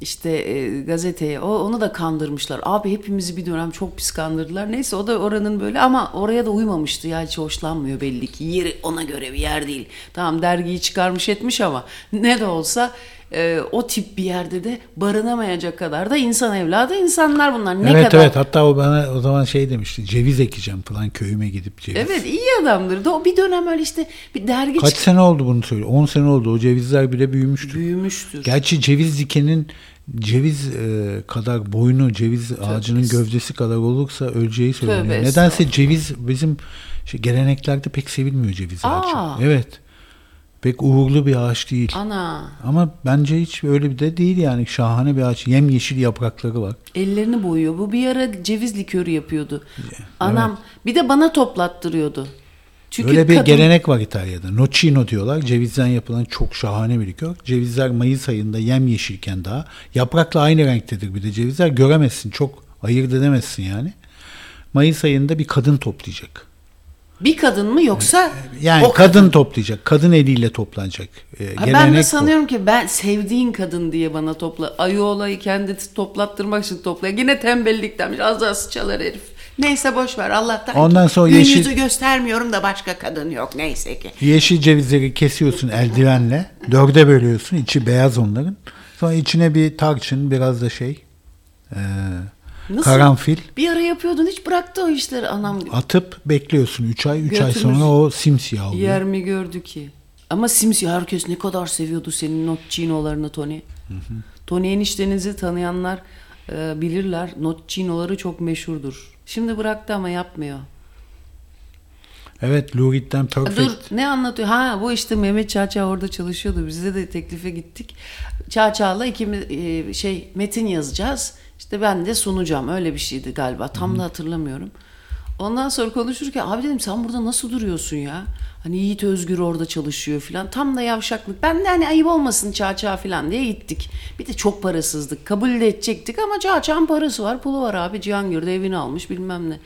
İşte e, gazeteye o onu da kandırmışlar. Abi hepimizi bir dönem çok pis kandırdılar. Neyse o da oranın böyle ama oraya da uymamıştı. Ya hiç hoşlanmıyor belli ki. Yeri ona göre bir yer değil. Tamam dergiyi çıkarmış etmiş ama ne de olsa e, o tip bir yerde de barınamayacak kadar da insan evladı insanlar bunlar. Ne evet kadar evet hatta o bana o zaman şey demişti. Ceviz ekeceğim falan köyüme gidip ceviz. Evet iyi adamdır. Da o bir dönem öyle işte bir dergi Kaç çık- sene oldu bunu söylüyor? 10 sene oldu. O cevizler bile büyümüştür. büyümüştür. Gerçi ceviz dikenin ceviz e, kadar boynu ceviz ağacının gövdesi kadar olursa öleceği söyleniyor. Tövbe Nedense ceviz bizim şey, geleneklerde pek sevilmiyor ceviz ağacı. Aa. Evet. Pek uğurlu bir ağaç değil. Ana Ama bence hiç öyle bir de değil yani. Şahane bir ağaç. Yem yeşil yaprakları var. ellerini boyuyor. Bu bir ara ceviz likörü yapıyordu. Anam bir de bana toplattırıyordu. Çünkü Öyle bir kadın- gelenek var İtalya'da. Nocino diyorlar. Cevizden yapılan çok şahane bir likör. Cevizler Mayıs ayında yem yeşilken daha. Yaprakla aynı renktedir bir de cevizler. Göremezsin. Çok ayırt edemezsin yani. Mayıs ayında bir kadın toplayacak. Bir kadın mı yoksa Yani o kadın, toplayacak. Kadın eliyle toplanacak. Ee, Ha, ben de bu. sanıyorum ki ben sevdiğin kadın diye bana topla. Ayı olayı kendi toplattırmak için topla. Yine tembellikten az az çalar herif. Neyse boş ver Allah'tan. Ondan sonra Gün yeşil- yüzü göstermiyorum da başka kadın yok neyse ki. Yeşil cevizleri kesiyorsun eldivenle. Dörde bölüyorsun. İçi beyaz onların. Sonra içine bir tarçın, biraz da şey, e, Nasıl? karanfil Bir ara yapıyordun hiç bıraktı o işleri anam. atıp bekliyorsun 3 ay. 3 ay sonra o simsiyah oluyor. Yer mi gördü ki? Ama simsiyah herkes ne kadar seviyordu senin nocinolarını Tony. Tony eniştenizi tanıyanlar e, bilirler. Nocinoları çok meşhurdur. Şimdi bıraktı ama yapmıyor. Evet, Ha, Perfect. Dur ne anlatıyor? Ha bu işte Mehmet Çağçağ orada çalışıyordu. Bize de teklife gittik. Çağçağ'la ikimiz e, şey metin yazacağız. İşte ben de sunacağım. Öyle bir şeydi galiba. Tam da hatırlamıyorum. Ondan sonra konuşurken abi dedim sen burada nasıl duruyorsun ya? Hani Yiğit Özgür orada çalışıyor filan. Tam da yavşaklık. Ben de hani ayıp olmasın Çağçağ filan diye gittik. Bir de çok parasızdık. Kabul de edecektik ama Çağçağ'ın parası var, pulu var abi. Cihangir'de evini almış bilmem ne.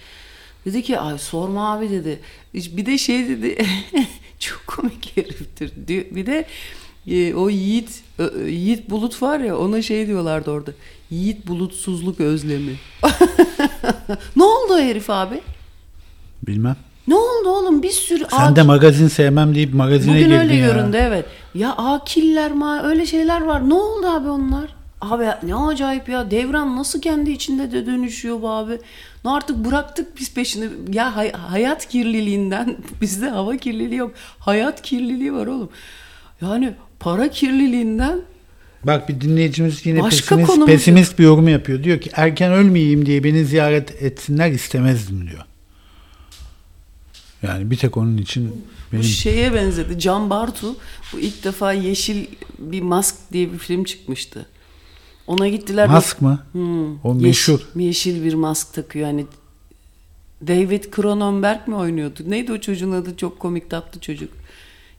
Dedi ki ay sorma abi dedi. Bir de şey dedi çok komik heriftir. Bir de e, o Yiğit Yiğit Bulut var ya ona şey diyorlardı orada. Yiğit bulutsuzluk özlemi. ne oldu o herif abi? Bilmem. Ne oldu oğlum bir sürü Sen de magazin sevmem deyip magazine Bugün girdin öyle ya. göründü evet. Ya akiller ma öyle şeyler var. Ne oldu abi onlar? Abi ne acayip ya. Devran nasıl kendi içinde de dönüşüyor bu abi. Ne artık bıraktık biz peşini. Ya hay- hayat kirliliğinden bizde hava kirliliği yok. Hayat kirliliği var oğlum. Yani para kirliliğinden Bak bir dinleyicimiz yine Başka pesimist, pesimist bir yorum yapıyor. Diyor ki erken ölmeyeyim diye beni ziyaret etsinler istemezdim diyor. Yani bir tek onun için bu benim şeye benzedi. Can Bartu bu ilk defa Yeşil bir Mask diye bir film çıkmıştı. Ona gittiler. Mask mı? Hmm. O meşhur. yeşil bir mask takıyor. Hani David Cronenberg mi oynuyordu? Neydi o çocuğun adı? Çok komik tatlı çocuk.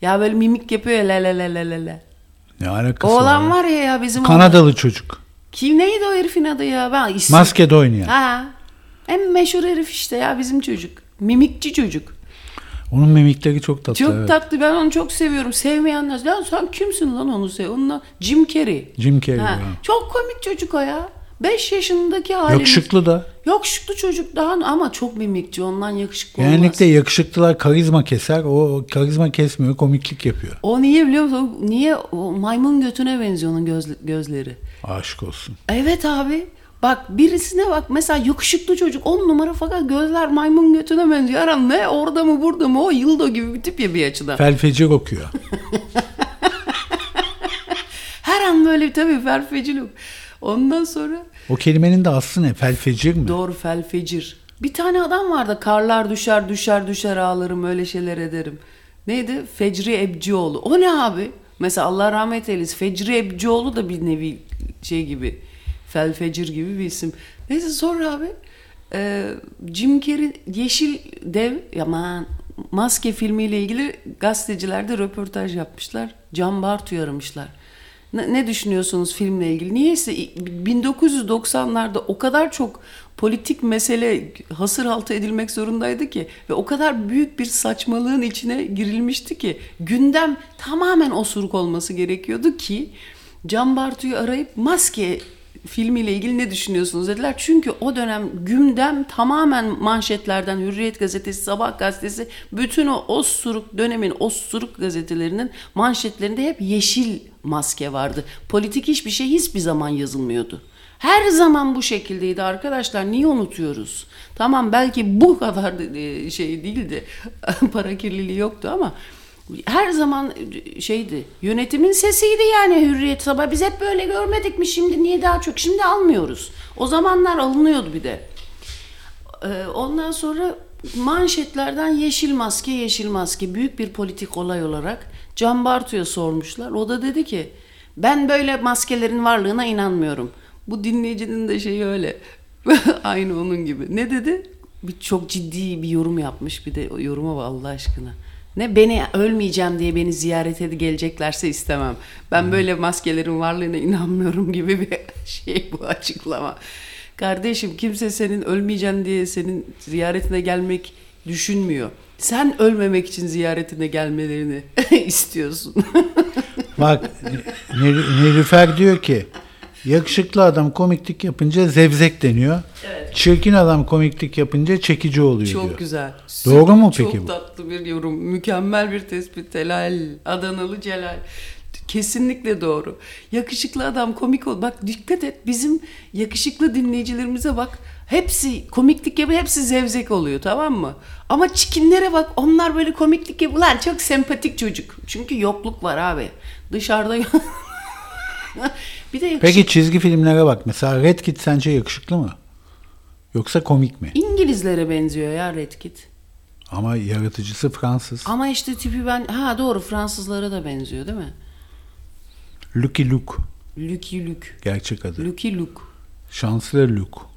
Ya böyle mimik yapıyor ya la la la la la la. Ne alakası Oğlan var? ya ya bizim Kanadalı çocuk. Kim neydi o herifin adı ya? Ben isim. Maskede oynayan. Ha. En meşhur herif işte ya bizim çocuk. Mimikçi çocuk. Onun mimikleri çok tatlı. Çok evet. tatlı. Ben onu çok seviyorum. Sevmeyenler. Lan sen kimsin lan onu sev? Onunla Jim Carrey. Jim Carrey. Ha. ha. Çok komik çocuk o ya. 5 yaşındaki halimiz. Yakışıklı da. Yakışıklı çocuk daha ama çok mimikçi. Ondan yakışıklı olmaz. Genellikle yakışıklılar karizma keser. O karizma kesmiyor, komiklik yapıyor. O niye biliyor musun? Niye? O maymun götüne benziyor onun göz, gözleri. Aşık olsun. Evet abi. Bak birisine bak mesela yakışıklı çocuk 10 numara fakat gözler maymun götüne benziyor. Aram ne orada mı burada mı o yıldo gibi bir tip ya bir açıdan. Felfecir okuyor. Her an böyle tabii felfecilik. Ondan sonra O kelimenin de aslı ne? Felfecir mi? doğru felfecir. Bir tane adam vardı karlar düşer düşer düşer ağlarım öyle şeyler ederim. Neydi? Fecri Ebcioğlu. O ne abi? Mesela Allah rahmet eylesin. Fecri Ebcioğlu da bir nevi şey gibi. Felfecir gibi bir isim. Neyse sonra abi e, Jim Carrey Yeşil Dev aman Maske filmiyle ilgili gazetecilerde röportaj yapmışlar. Can Bartu'yu aramışlar. Ne, ne düşünüyorsunuz filmle ilgili? Niyeyse 1990'larda o kadar çok politik mesele hasır altı edilmek zorundaydı ki ve o kadar büyük bir saçmalığın içine girilmişti ki gündem tamamen osuruk olması gerekiyordu ki Can Bartu'yu arayıp maske filmiyle ilgili ne düşünüyorsunuz dediler. Çünkü o dönem gündem tamamen manşetlerden Hürriyet gazetesi, Sabah gazetesi bütün o osuruk dönemin osuruk gazetelerinin manşetlerinde hep yeşil maske vardı. Politik hiçbir şey hiçbir zaman yazılmıyordu. Her zaman bu şekildeydi arkadaşlar. Niye unutuyoruz? Tamam belki bu kadar e, şey değildi. Para kirliliği yoktu ama her zaman şeydi. Yönetimin sesiydi yani Hürriyet Sabah. Biz hep böyle görmedik mi? Şimdi niye daha çok? Şimdi almıyoruz. O zamanlar alınıyordu bir de. Ee, ondan sonra manşetlerden yeşil maske yeşil maske büyük bir politik olay olarak Can Bartu'ya sormuşlar. O da dedi ki ben böyle maskelerin varlığına inanmıyorum. Bu dinleyicinin de şeyi öyle. Aynı onun gibi. Ne dedi? Bir çok ciddi bir yorum yapmış bir de o yoruma bak Allah aşkına. Ne beni ölmeyeceğim diye beni ziyaret edip geleceklerse istemem. Ben böyle maskelerin varlığına inanmıyorum gibi bir şey bu açıklama. Kardeşim kimse senin ölmeyeceksin diye senin ziyaretine gelmek düşünmüyor. Sen ölmemek için ziyaretine gelmelerini istiyorsun. Bak Nil- Nilüfer diyor ki yakışıklı adam komiklik yapınca zevzek deniyor. Çirkin adam komiklik yapınca çekici oluyor Çok diyor. güzel. Doğru mu Çok peki bu? tatlı bir yorum. Mükemmel bir tespit. Helal. Adanalı Celal. Kesinlikle doğru. Yakışıklı adam komik ol. Bak dikkat et bizim yakışıklı dinleyicilerimize bak. Hepsi komiklik yapıyor, hepsi zevzek oluyor tamam mı? Ama çikinlere bak onlar böyle komiklik yapıyor. Lan çok sempatik çocuk. Çünkü yokluk var abi. Dışarıda bir de yakışıklı. Peki çizgi filmlere bak. Mesela Red Kit sence yakışıklı mı? Yoksa komik mi? İngilizlere benziyor ya Red Kit. Ama yaratıcısı Fransız. Ama işte tipi ben... Ha doğru Fransızlara da benziyor değil mi? Lucky Luke Lucky Luke. gerçek adı. Lucky Luke. Şanslı Luke.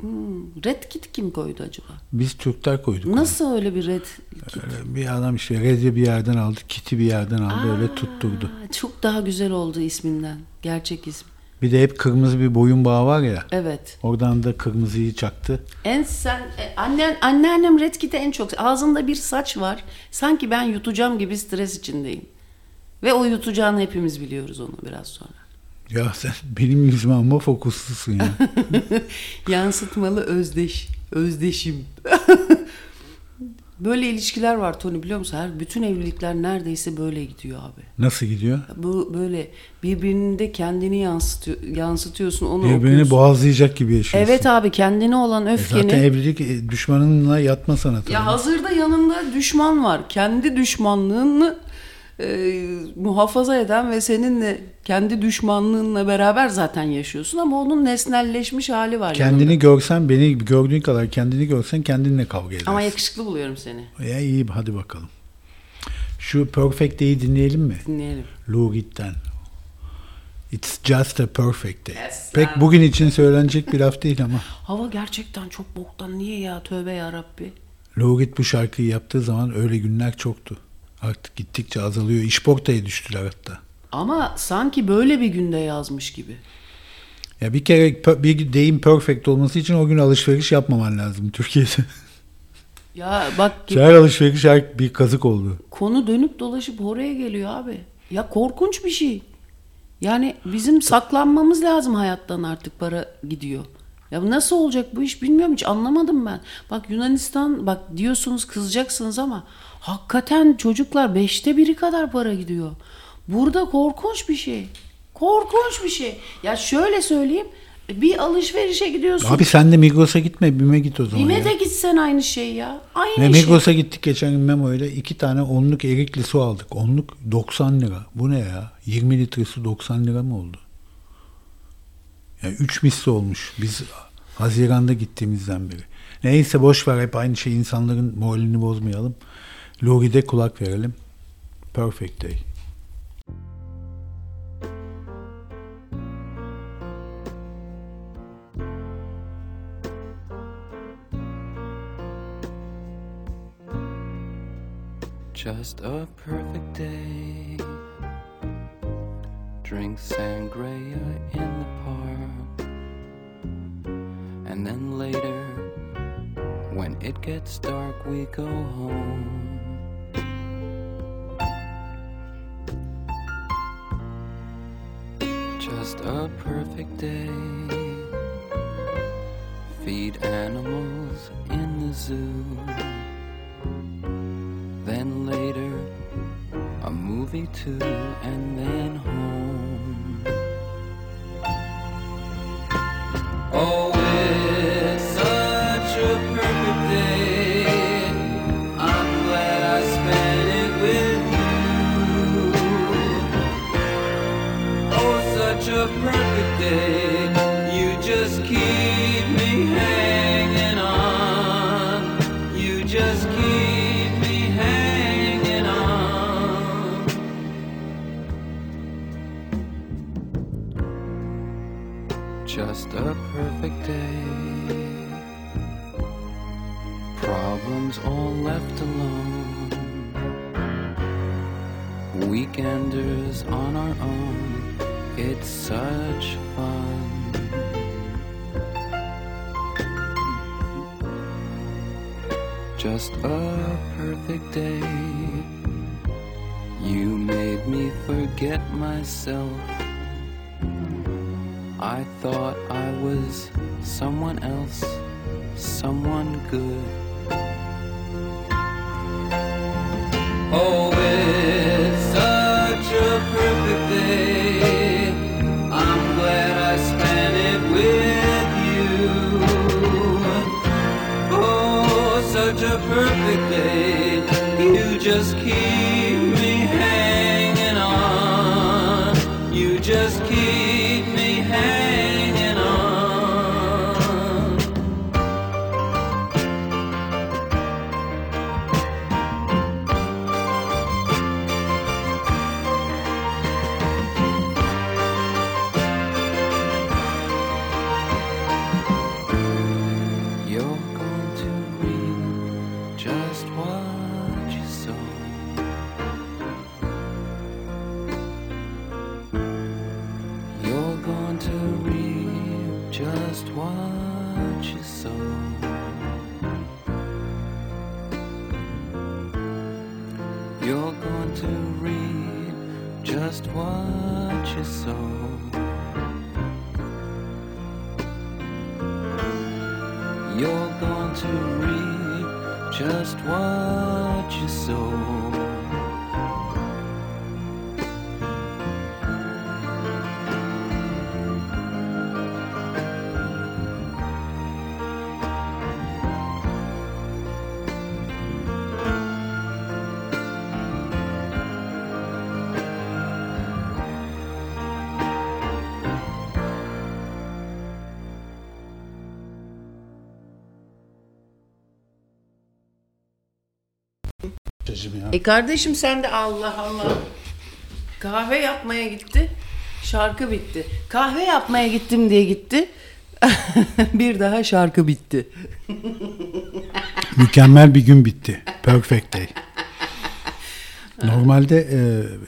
Hmm, Red Kit kim koydu acaba? Biz Türkler koyduk. onu. Nasıl öyle bir Red Kit? Öyle Bir adam işte Red'i bir yerden aldı, Kit'i bir yerden aldı öyle tutturdu. Aa, Çok daha güzel oldu isminden. Gerçek ism. Bir de hep kırmızı bir boyun bağı var ya. Evet. Oradan da kırmızıyı çaktı. En sen e, annen anneannem Red Kit'i en çok ağzında bir saç var. Sanki ben yutacağım gibi stres içindeyim. Ve o yutacağını hepimiz biliyoruz onu biraz sonra. Ya sen benim yüzüme ama fokuslusun ya. Böyle ilişkiler var Tony biliyor musun? Her bütün evlilikler neredeyse böyle gidiyor abi. Nasıl gidiyor? Bu böyle birbirinde kendini yansıtıyor, yansıtıyorsun onu Birbirini okuyorsun. boğazlayacak gibi yaşıyorsun. Evet abi kendine olan E öfkeni. Zaten evlilik e, düşmanınla yatma sanatı. Ya hazırda yanında düşman var. Kendi düşmanlığını e, muhafaza eden ve seninle kendi düşmanlığınla beraber zaten yaşıyorsun ama onun nesnelleşmiş hali var. Kendini yanında. görsen, beni gördüğün kadar kendini görsen kendinle kavga edersin. Ama yakışıklı buluyorum seni. Ya iyi hadi bakalım. Şu Perfect Day'i dinleyelim mi? Dinleyelim. Lou Reed'den. It's just a perfect day. Yes, Pek sir. bugün için söylenecek bir laf değil ama. Hava gerçekten çok boktan. Niye ya? Tövbe ya Rabbi. Lou Reed bu şarkıyı yaptığı zaman öyle günler çoktu. Artık gittikçe azalıyor. İşportaya düştüler hatta. Ama sanki böyle bir günde yazmış gibi. Ya bir kere bir deyim perfect olması için o gün alışveriş yapmaman lazım Türkiye'de. Ya bak Her alışveriş her bir kazık oldu. konu dönüp dolaşıp oraya geliyor abi. Ya korkunç bir şey. Yani bizim saklanmamız lazım hayattan artık para gidiyor. Ya nasıl olacak bu iş bilmiyorum hiç anlamadım ben. Bak Yunanistan bak diyorsunuz kızacaksınız ama hakikaten çocuklar beşte biri kadar para gidiyor. Burada korkunç bir şey. Korkunç bir şey. Ya şöyle söyleyeyim bir alışverişe gidiyorsun. Abi sen de Migros'a gitme, BİM'e git o zaman Bime ya. de gitsen aynı şey ya. Aynı Ve şey. Migros'a gittik geçen gün Memo ile iki tane onluk erikli su aldık. Onluk 90 lira. Bu ne ya? 20 litre su 90 lira mı oldu? Yani 3 misli olmuş. Biz Haziran'da gittiğimizden beri. Neyse boş ver hep aynı şey insanların moralini bozmayalım. Lori'de kulak verelim. Perfect Day. Just a perfect day. Drink sangria in the park. And then later, when it gets dark, we go home. Just a perfect day. Feed animals in the zoo. Then later, a movie too, and then home. Oh, such fun. Just a perfect day. You made me forget myself. I thought I was someone else, someone good. Oh, E kardeşim sen de Allah Allah. Kahve yapmaya gitti. Şarkı bitti. Kahve yapmaya gittim diye gitti. bir daha şarkı bitti. Mükemmel bir gün bitti. Perfect day. Normalde e,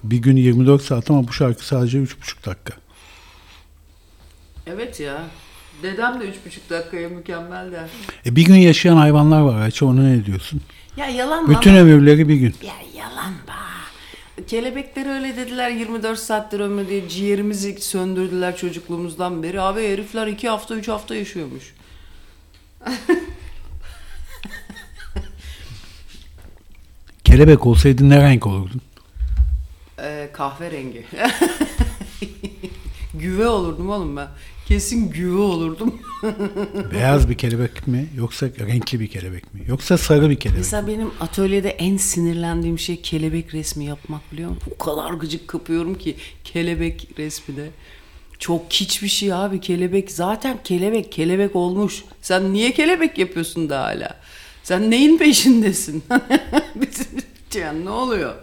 bir gün 24 saat ama bu şarkı sadece 3,5 dakika. Evet ya. Dedem de üç buçuk dakikaya mükemmel der. E, bir gün yaşayan hayvanlar var. Ayça ona ne diyorsun? Ya yalan? Bütün ömürleri bir gün. Ya yalan be. Kelebekler öyle dediler 24 saattir ömrü diye ciğerimizi söndürdüler çocukluğumuzdan beri. Abi herifler 2 hafta 3 hafta yaşıyormuş. Kelebek olsaydın ne renk olurdun? Ee, kahverengi. güve olurdum oğlum ben. Kesin güve olurdum. Beyaz bir kelebek mi yoksa renkli bir kelebek mi? Yoksa sarı bir kelebek mi? Mesela benim atölyede en sinirlendiğim şey kelebek resmi yapmak biliyor musun? O kadar gıcık kapıyorum ki kelebek resmine. Çok kiç bir şey abi kelebek. Zaten kelebek kelebek olmuş. Sen niye kelebek yapıyorsun da hala? Sen neyin peşindesin? Bizim yani ne oluyor?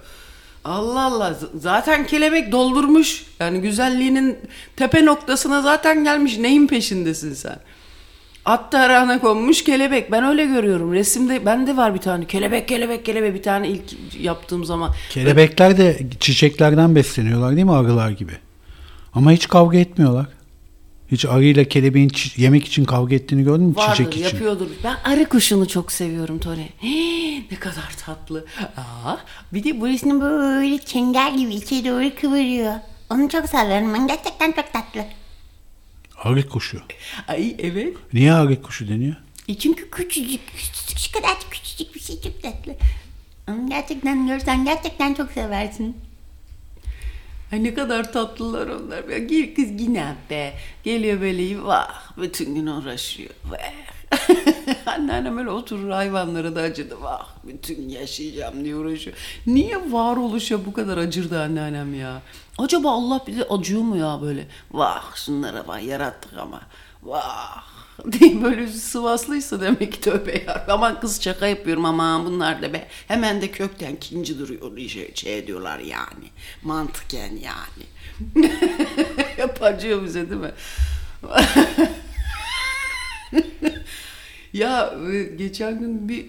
Allah Allah zaten kelebek doldurmuş. Yani güzelliğinin tepe noktasına zaten gelmiş. Neyin peşindesin sen? At tarağına konmuş kelebek. Ben öyle görüyorum. Resimde bende var bir tane. Kelebek kelebek kelebek bir tane ilk yaptığım zaman. Kelebekler de çiçeklerden besleniyorlar değil mi arılar gibi? Ama hiç kavga etmiyorlar. Hiç arıyla kelebeğin yemek için kavga ettiğini gördün mü? Vardır Çiçek için. yapıyordur. Ben arı kuşunu çok seviyorum. Hii, ne kadar tatlı. Aa, bir de burasını böyle çengel gibi içe doğru kıvırıyor. Onu çok severim ben. Gerçekten çok tatlı. Arı kuşu. Ay evet. Niye arı kuşu deniyor? E çünkü küçücük, küçücük, şu kadar küçücük bir şey çok tatlı. Onu gerçekten görsen gerçekten çok seversin. Ay ne kadar tatlılar onlar. Ya gel kız yine be. Geliyor böyle vah bütün gün uğraşıyor. Vah. Anneannem öyle oturur hayvanlara da acıdı. Vah bütün yaşayacağım diye uğraşıyor. Niye varoluşa bu kadar acırdı anneannem ya? Acaba Allah bize acıyor mu ya böyle? Vah şunlara bak yarattık ama. Vah diye böyle sıvaslıysa demek tövbe ya. Aman kız şaka yapıyorum aman bunlar da be. Hemen de kökten kinci duruyor şey, şey diyorlar yani. Mantıken yani. Hep acıyor bize değil mi? ya e, geçen gün bir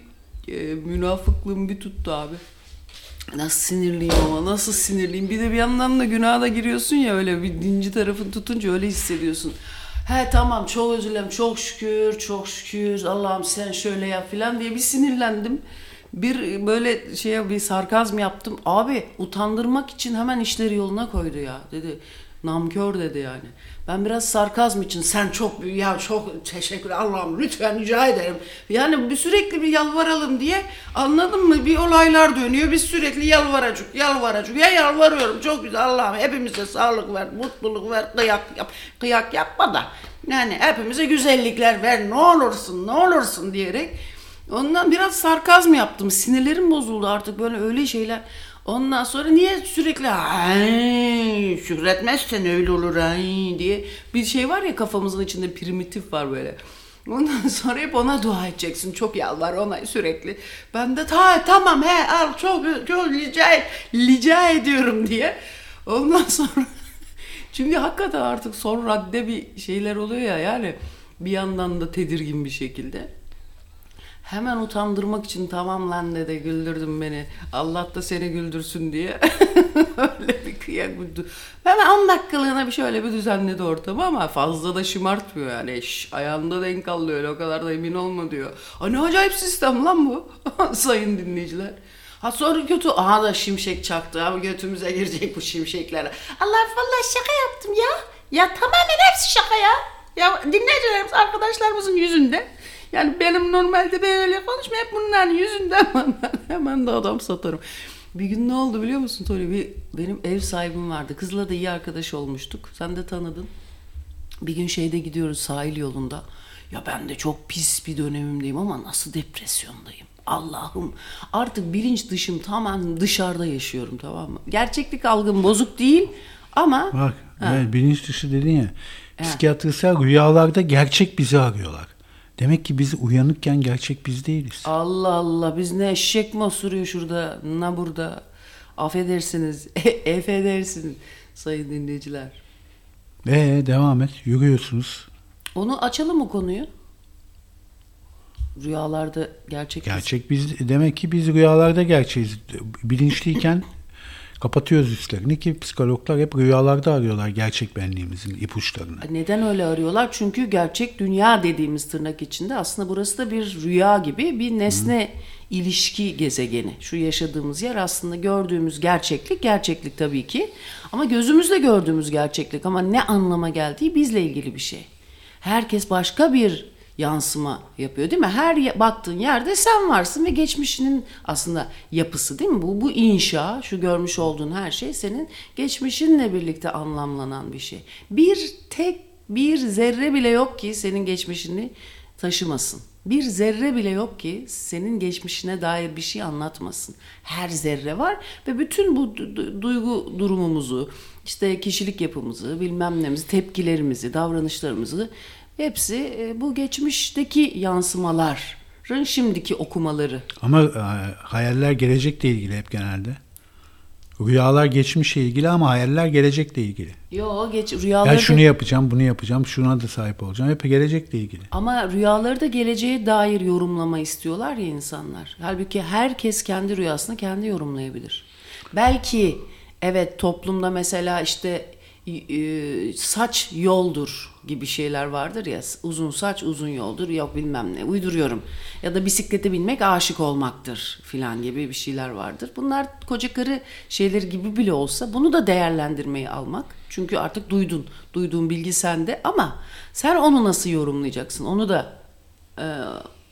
e, münafıklığım bir tuttu abi. Nasıl sinirliyim ama nasıl sinirliyim. Bir de bir yandan da günaha da giriyorsun ya öyle bir dinci tarafın tutunca öyle hissediyorsun. He tamam çok özür dilerim çok şükür çok şükür Allah'ım sen şöyle yap filan diye bir sinirlendim. Bir böyle şeye bir sarkazm yaptım. Abi utandırmak için hemen işleri yoluna koydu ya dedi. Namkör dedi yani. Ben biraz sarkazm için sen çok ya çok teşekkür Allah'ım lütfen rica ederim. Yani bir sürekli bir yalvaralım diye anladın mı? Bir olaylar dönüyor. Biz sürekli yalvaracık yalvaracık. Ya yalvarıyorum çok güzel Allah'ım hepimize sağlık ver, mutluluk ver, kıyak yap. Kıyak yapma da. Yani hepimize güzellikler ver ne olursun ne olursun diyerek. Ondan biraz sarkazm yaptım. Sinirlerim bozuldu artık böyle öyle şeyler. Ondan sonra niye sürekli şükretmezsen öyle olur diye bir şey var ya kafamızın içinde primitif var böyle. Ondan sonra hep ona dua edeceksin. Çok yalvar ona sürekli. Ben de ta tamam he al çok çok rica, rica ediyorum diye. Ondan sonra çünkü hakikaten artık son radde bir şeyler oluyor ya yani bir yandan da tedirgin bir şekilde. Hemen utandırmak için tamam lan dede güldürdün beni. Allah da seni güldürsün diye. Öyle bir kıyak Hemen 10 dakikalığına bir şöyle bir düzenledi ortamı ama fazla da şımartmıyor yani. Şş, ayağında denk öyle o kadar da emin olma diyor. Aa, ne acayip sistem lan bu sayın dinleyiciler. Ha sonra kötü aha da şimşek çaktı abi götümüze girecek bu şimşekler. Allah vallahi şaka yaptım ya. Ya tamamen hepsi şaka ya. Ya dinleyicilerimiz arkadaşlarımızın yüzünde Yani benim normalde böyle konuşma hep bunların yüzünden ben hemen de adam satarım. Bir gün ne oldu biliyor musun Tony? Bir, benim ev sahibim vardı. Kızla da iyi arkadaş olmuştuk. Sen de tanıdın. Bir gün şeyde gidiyoruz sahil yolunda. Ya ben de çok pis bir dönemimdeyim ama nasıl depresyondayım. Allah'ım artık bilinç dışım tamamen dışarıda yaşıyorum tamam mı? Gerçeklik algım bozuk değil ama Bak evet, bilinç dışı dedin ya. Psikiyatristler rüyalarda gerçek bizi arıyorlar. Demek ki biz uyanıkken gerçek biz değiliz. Allah Allah biz ne eşek mi osuruyor şurada ne burada affedersiniz affedersiniz sayın dinleyiciler. Ee devam et. Yürüyorsunuz. Onu açalım mı konuyu? Rüyalarda gerçek Gerçek biz demek ki biz rüyalarda gerçeğiz. Bilinçliyken kapatıyoruz üstlerini ki psikologlar hep rüyalarda arıyorlar gerçek benliğimizin ipuçlarını. Neden öyle arıyorlar? Çünkü gerçek dünya dediğimiz tırnak içinde aslında burası da bir rüya gibi bir nesne ilişki gezegeni. Şu yaşadığımız yer aslında gördüğümüz gerçeklik, gerçeklik tabii ki. Ama gözümüzle gördüğümüz gerçeklik ama ne anlama geldiği bizle ilgili bir şey. Herkes başka bir yansıma yapıyor değil mi? Her baktığın yerde sen varsın ve geçmişinin aslında yapısı değil mi? Bu bu inşa, şu görmüş olduğun her şey senin geçmişinle birlikte anlamlanan bir şey. Bir tek bir zerre bile yok ki senin geçmişini taşımasın. Bir zerre bile yok ki senin geçmişine dair bir şey anlatmasın. Her zerre var ve bütün bu du- du- duygu durumumuzu, işte kişilik yapımızı, bilmem nemizi, tepkilerimizi, davranışlarımızı hepsi e, bu geçmişteki yansımaların şimdiki okumaları. Ama e, hayaller gelecekle ilgili hep genelde. Rüyalar geçmişle ilgili ama hayaller gelecekle ilgili. Yo geç Ben rüyaları şunu da- yapacağım, bunu yapacağım, şuna da sahip olacağım. Hep gelecekle ilgili. Ama rüyaları da geleceğe dair yorumlama istiyorlar ya insanlar. Halbuki herkes kendi rüyasını kendi yorumlayabilir. Belki evet toplumda mesela işte saç yoldur gibi şeyler vardır ya. Uzun saç uzun yoldur yok bilmem ne uyduruyorum. Ya da bisiklete binmek aşık olmaktır filan gibi bir şeyler vardır. Bunlar koca karı şeyleri gibi bile olsa bunu da değerlendirmeyi almak. Çünkü artık duydun. Duyduğun bilgi sende ama sen onu nasıl yorumlayacaksın? Onu da e,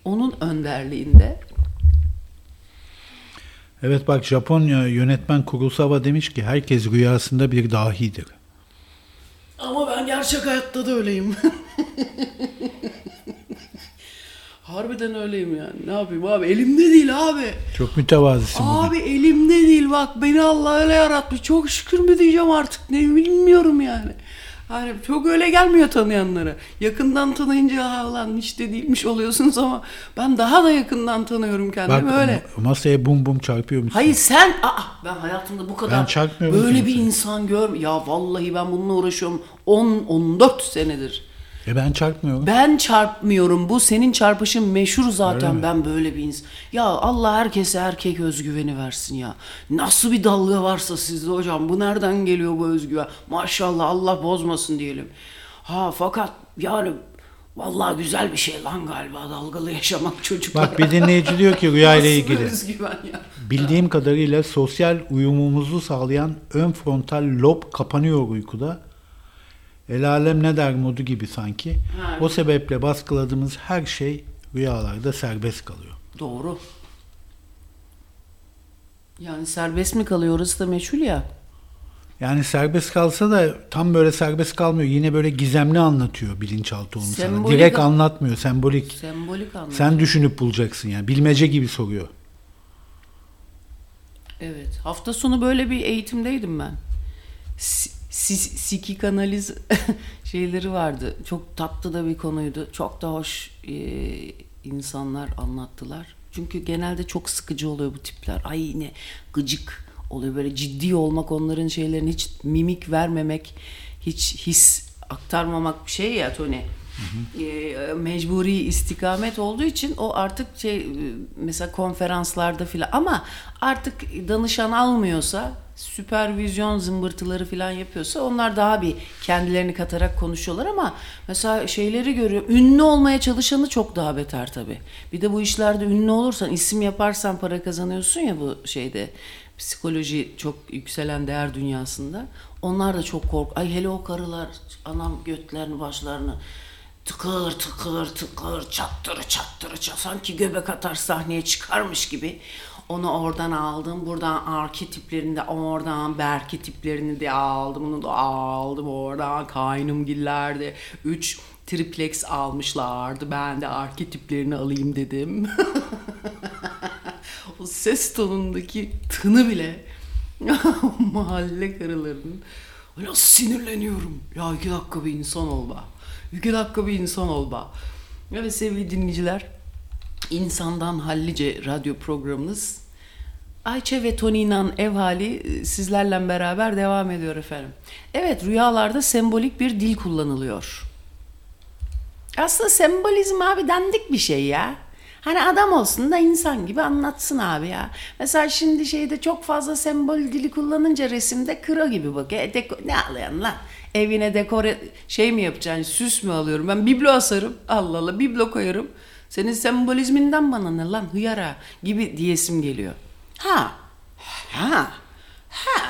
onun önderliğinde Evet bak Japonya yönetmen Kurosawa demiş ki herkes rüyasında bir dahidir. Ama ben gerçek hayatta da öyleyim. Harbiden öyleyim yani. Ne yapayım abi? Elimde değil abi. Çok mütevazisin bugün. Abi elimde değil bak. Beni Allah öyle yaratmış. Çok şükür mü diyeceğim artık. Ne bilmiyorum yani. Hani çok öyle gelmiyor tanıyanlara. Yakından tanıyınca ha lan hiç de değilmiş oluyorsunuz ama ben daha da yakından tanıyorum kendimi Bak öyle. masaya bum bum çarpıyormuşsun. Hayır sen aa ben hayatımda bu kadar Ben böyle bir insan gör ya vallahi ben bununla uğraşıyorum 10 14 senedir. E ben çarpmıyorum. Ben çarpmıyorum. Bu senin çarpışın meşhur zaten. Ben böyle bir insan. Ya Allah herkese erkek özgüveni versin ya. Nasıl bir dalga varsa sizde hocam. Bu nereden geliyor bu özgüven? Maşallah Allah bozmasın diyelim. Ha fakat yani vallahi güzel bir şey lan galiba dalgalı yaşamak çocuklar. Bak bir dinleyici diyor ki rüya ile ilgili. özgüven ya. Bildiğim kadarıyla sosyal uyumumuzu sağlayan ön frontal lob kapanıyor uykuda. El alem ne der modu gibi sanki. Ha. O sebeple baskıladığımız her şey rüyalarda serbest kalıyor. Doğru. Yani serbest mi kalıyor orası da meçhul ya. Yani serbest kalsa da tam böyle serbest kalmıyor. Yine böyle gizemli anlatıyor bilinçaltı onu sana. Sembolik- Direkt anlatmıyor, sembolik. Sembolik anlamda. Sen düşünüp bulacaksın yani. Bilmece gibi soruyor. Evet. Hafta sonu böyle bir eğitimdeydim ben. Si- si- Sikik analiz şeyleri vardı. Çok tatlı da bir konuydu. Çok da hoş e, insanlar anlattılar. Çünkü genelde çok sıkıcı oluyor bu tipler. Ay ne gıcık oluyor. Böyle ciddi olmak onların şeylerini hiç mimik vermemek, hiç his aktarmamak bir şey ya Tony. E, mecburi istikamet olduğu için o artık şey e, mesela konferanslarda filan ama artık danışan almıyorsa süpervizyon zımbırtıları filan yapıyorsa onlar daha bir kendilerini katarak konuşuyorlar ama mesela şeyleri görüyorum ünlü olmaya çalışanı çok daha beter tabi. Bir de bu işlerde ünlü olursan isim yaparsan para kazanıyorsun ya bu şeyde psikoloji çok yükselen değer dünyasında. Onlar da çok kork. Ay hele o karılar anam götlerini başlarını tıkır tıkır tıkır çattırı çattırı çat sanki göbek atar sahneye çıkarmış gibi. Onu oradan aldım buradan arketiplerini de oradan berketiplerini de aldım onu da aldım oradan. Kaynımgillerde 3 triplex almışlardı. Ben de arketiplerini alayım dedim. O ses tonundaki tını bile mahalle karılarının. Öyle sinirleniyorum. Ya iki dakika bir insan ol be. İki dakika bir insan ol. Evet sevgili dinleyiciler. insandan Hallice radyo programınız Ayça ve Tony'nin ev hali e, sizlerle beraber devam ediyor efendim. Evet rüyalarda sembolik bir dil kullanılıyor. Aslında sembolizm abi dandik bir şey ya. Hani adam olsun da insan gibi anlatsın abi ya. Mesela şimdi şeyde çok fazla sembol dili kullanınca resimde kro gibi bak. E, deko- ne alıyorsun lan? Evine dekore şey mi yapacaksın? Süs mü alıyorum? Ben biblo asarım. Allah Allah biblo koyarım. Senin sembolizminden bana ne lan hıyara gibi diyesim geliyor. Ha. Ha. Ha.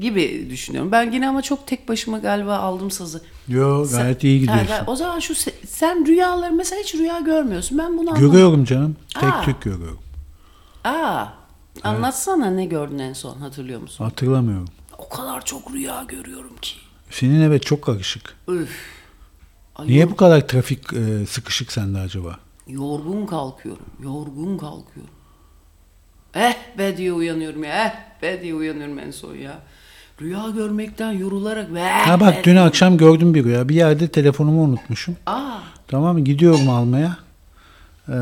Gibi düşünüyorum. Ben yine ama çok tek başıma galiba aldım sazı. Yo Sen- gayet iyi gidiyorsun. Ha, o zaman şu se- sen rüyaları mesela hiç rüya görmüyorsun. Ben bunu anlamadım. Görüyorum canım. Tek Aa. tük görüyorum. Aa, anlatsana ne gördün en son hatırlıyor musun? Hatırlamıyorum. O kadar çok rüya görüyorum ki. Senin evet çok karışık. Üf. Ay, Niye bu kadar trafik e, sıkışık sende acaba? Yorgun kalkıyorum. Yorgun kalkıyorum. Eh be diye uyanıyorum ya. Eh be diye uyanıyorum en son ya. Rüya görmekten yorularak ve Ha bak dün akşam gördüm bir rüya. Bir yerde telefonumu unutmuşum. Aa, Tamam mı? Gidiyorum almaya. Ee,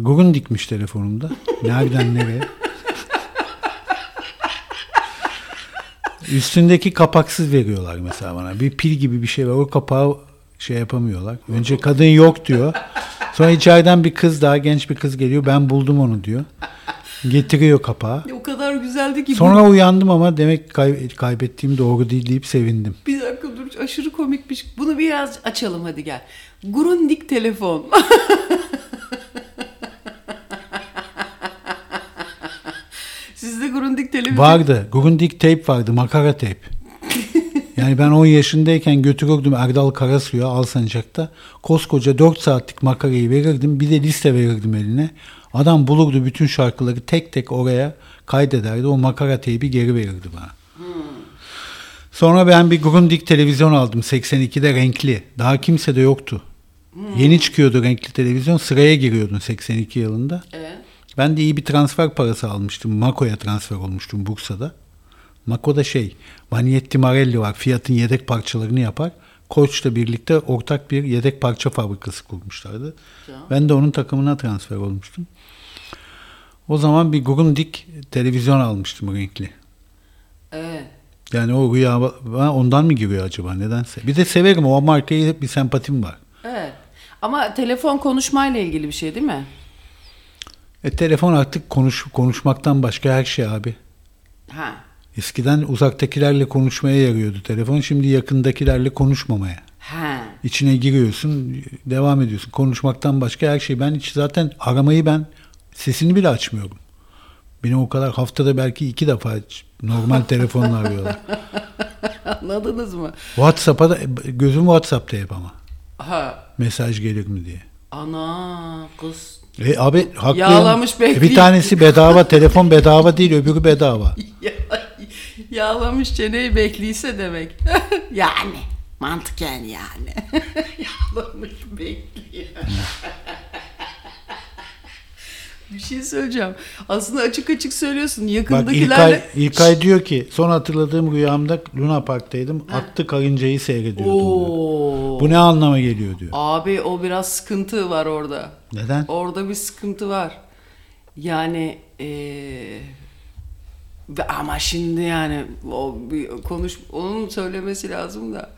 Gurun dikmiş telefonumda. Nereden nereye? Üstündeki kapaksız veriyorlar mesela bana. Bir pil gibi bir şey var. O kapağı şey yapamıyorlar. Önce kadın yok diyor. Sonra içeriden bir kız daha genç bir kız geliyor. Ben buldum onu diyor. Getiriyor kapağı. o kadar güzeldi ki. Sonra uyandım ama demek kay- kaybettiğim doğru değil deyip sevindim. Bir dakika dur aşırı komikmiş. Bunu biraz açalım hadi gel. Grundig telefon. Sizde Grundig televizyon. Vardı. Grundig tape vardı. Makara tape. Yani ben 10 yaşındayken götürürdüm Erdal Karasu'ya Alsancak'ta. Koskoca 4 saatlik makarayı verirdim. Bir de liste verirdim eline. Adam bulurdu bütün şarkıları tek tek oraya kaydederdi. O makara teybi geri verirdi bana. Sonra ben bir Grundig televizyon aldım 82'de renkli. Daha kimse de yoktu. Yeni çıkıyordu renkli televizyon. Sıraya giriyordun 82 yılında. Evet. Ben de iyi bir transfer parası almıştım. Mako'ya transfer olmuştum Bursa'da. Mako'da şey, Vanietti Marelli var. Fiat'ın yedek parçalarını yapar. Koç'la birlikte ortak bir yedek parça fabrikası kurmuşlardı. Ben de onun takımına transfer olmuştum. O zaman bir Grundig televizyon almıştım renkli. Evet. Yani o rüya ondan mı giriyor acaba nedense. Bir de severim o markaya hep bir sempatim var. Evet. Ama telefon konuşmayla ilgili bir şey değil mi? E telefon artık konuş konuşmaktan başka her şey abi. Ha. Eskiden uzaktakilerle konuşmaya yarıyordu telefon. Şimdi yakındakilerle konuşmamaya. Ha. İçine giriyorsun, devam ediyorsun. Konuşmaktan başka her şey. Ben hiç zaten aramayı ben sesini bile açmıyorum. Beni o kadar haftada belki iki defa normal telefonla arıyorlar. Anladınız mı? WhatsApp'a da gözüm WhatsApp'ta hep ama. Ha. Mesaj gelir mi diye. Ana kız. E abi haklıyım. Yağlamış E, bekliyor. bir tanesi bedava, telefon bedava değil, öbürü bedava. Ya, yağlamış çeneyi bekliyse demek. yani. Mantıken yani. yağlamış bekliyor. Bir şey söyleyeceğim. Aslında açık açık söylüyorsun. Bak Yakındakilerle... İlkay, İlkay diyor ki son hatırladığım rüyamda Luna Park'taydım. Attı karıncayı seyrediyordum diyor. Oo. Bu ne anlama geliyor diyor. Abi o biraz sıkıntı var orada. Neden? Orada bir sıkıntı var. Yani ve- ama şimdi yani o bir konuş onun söylemesi lazım da.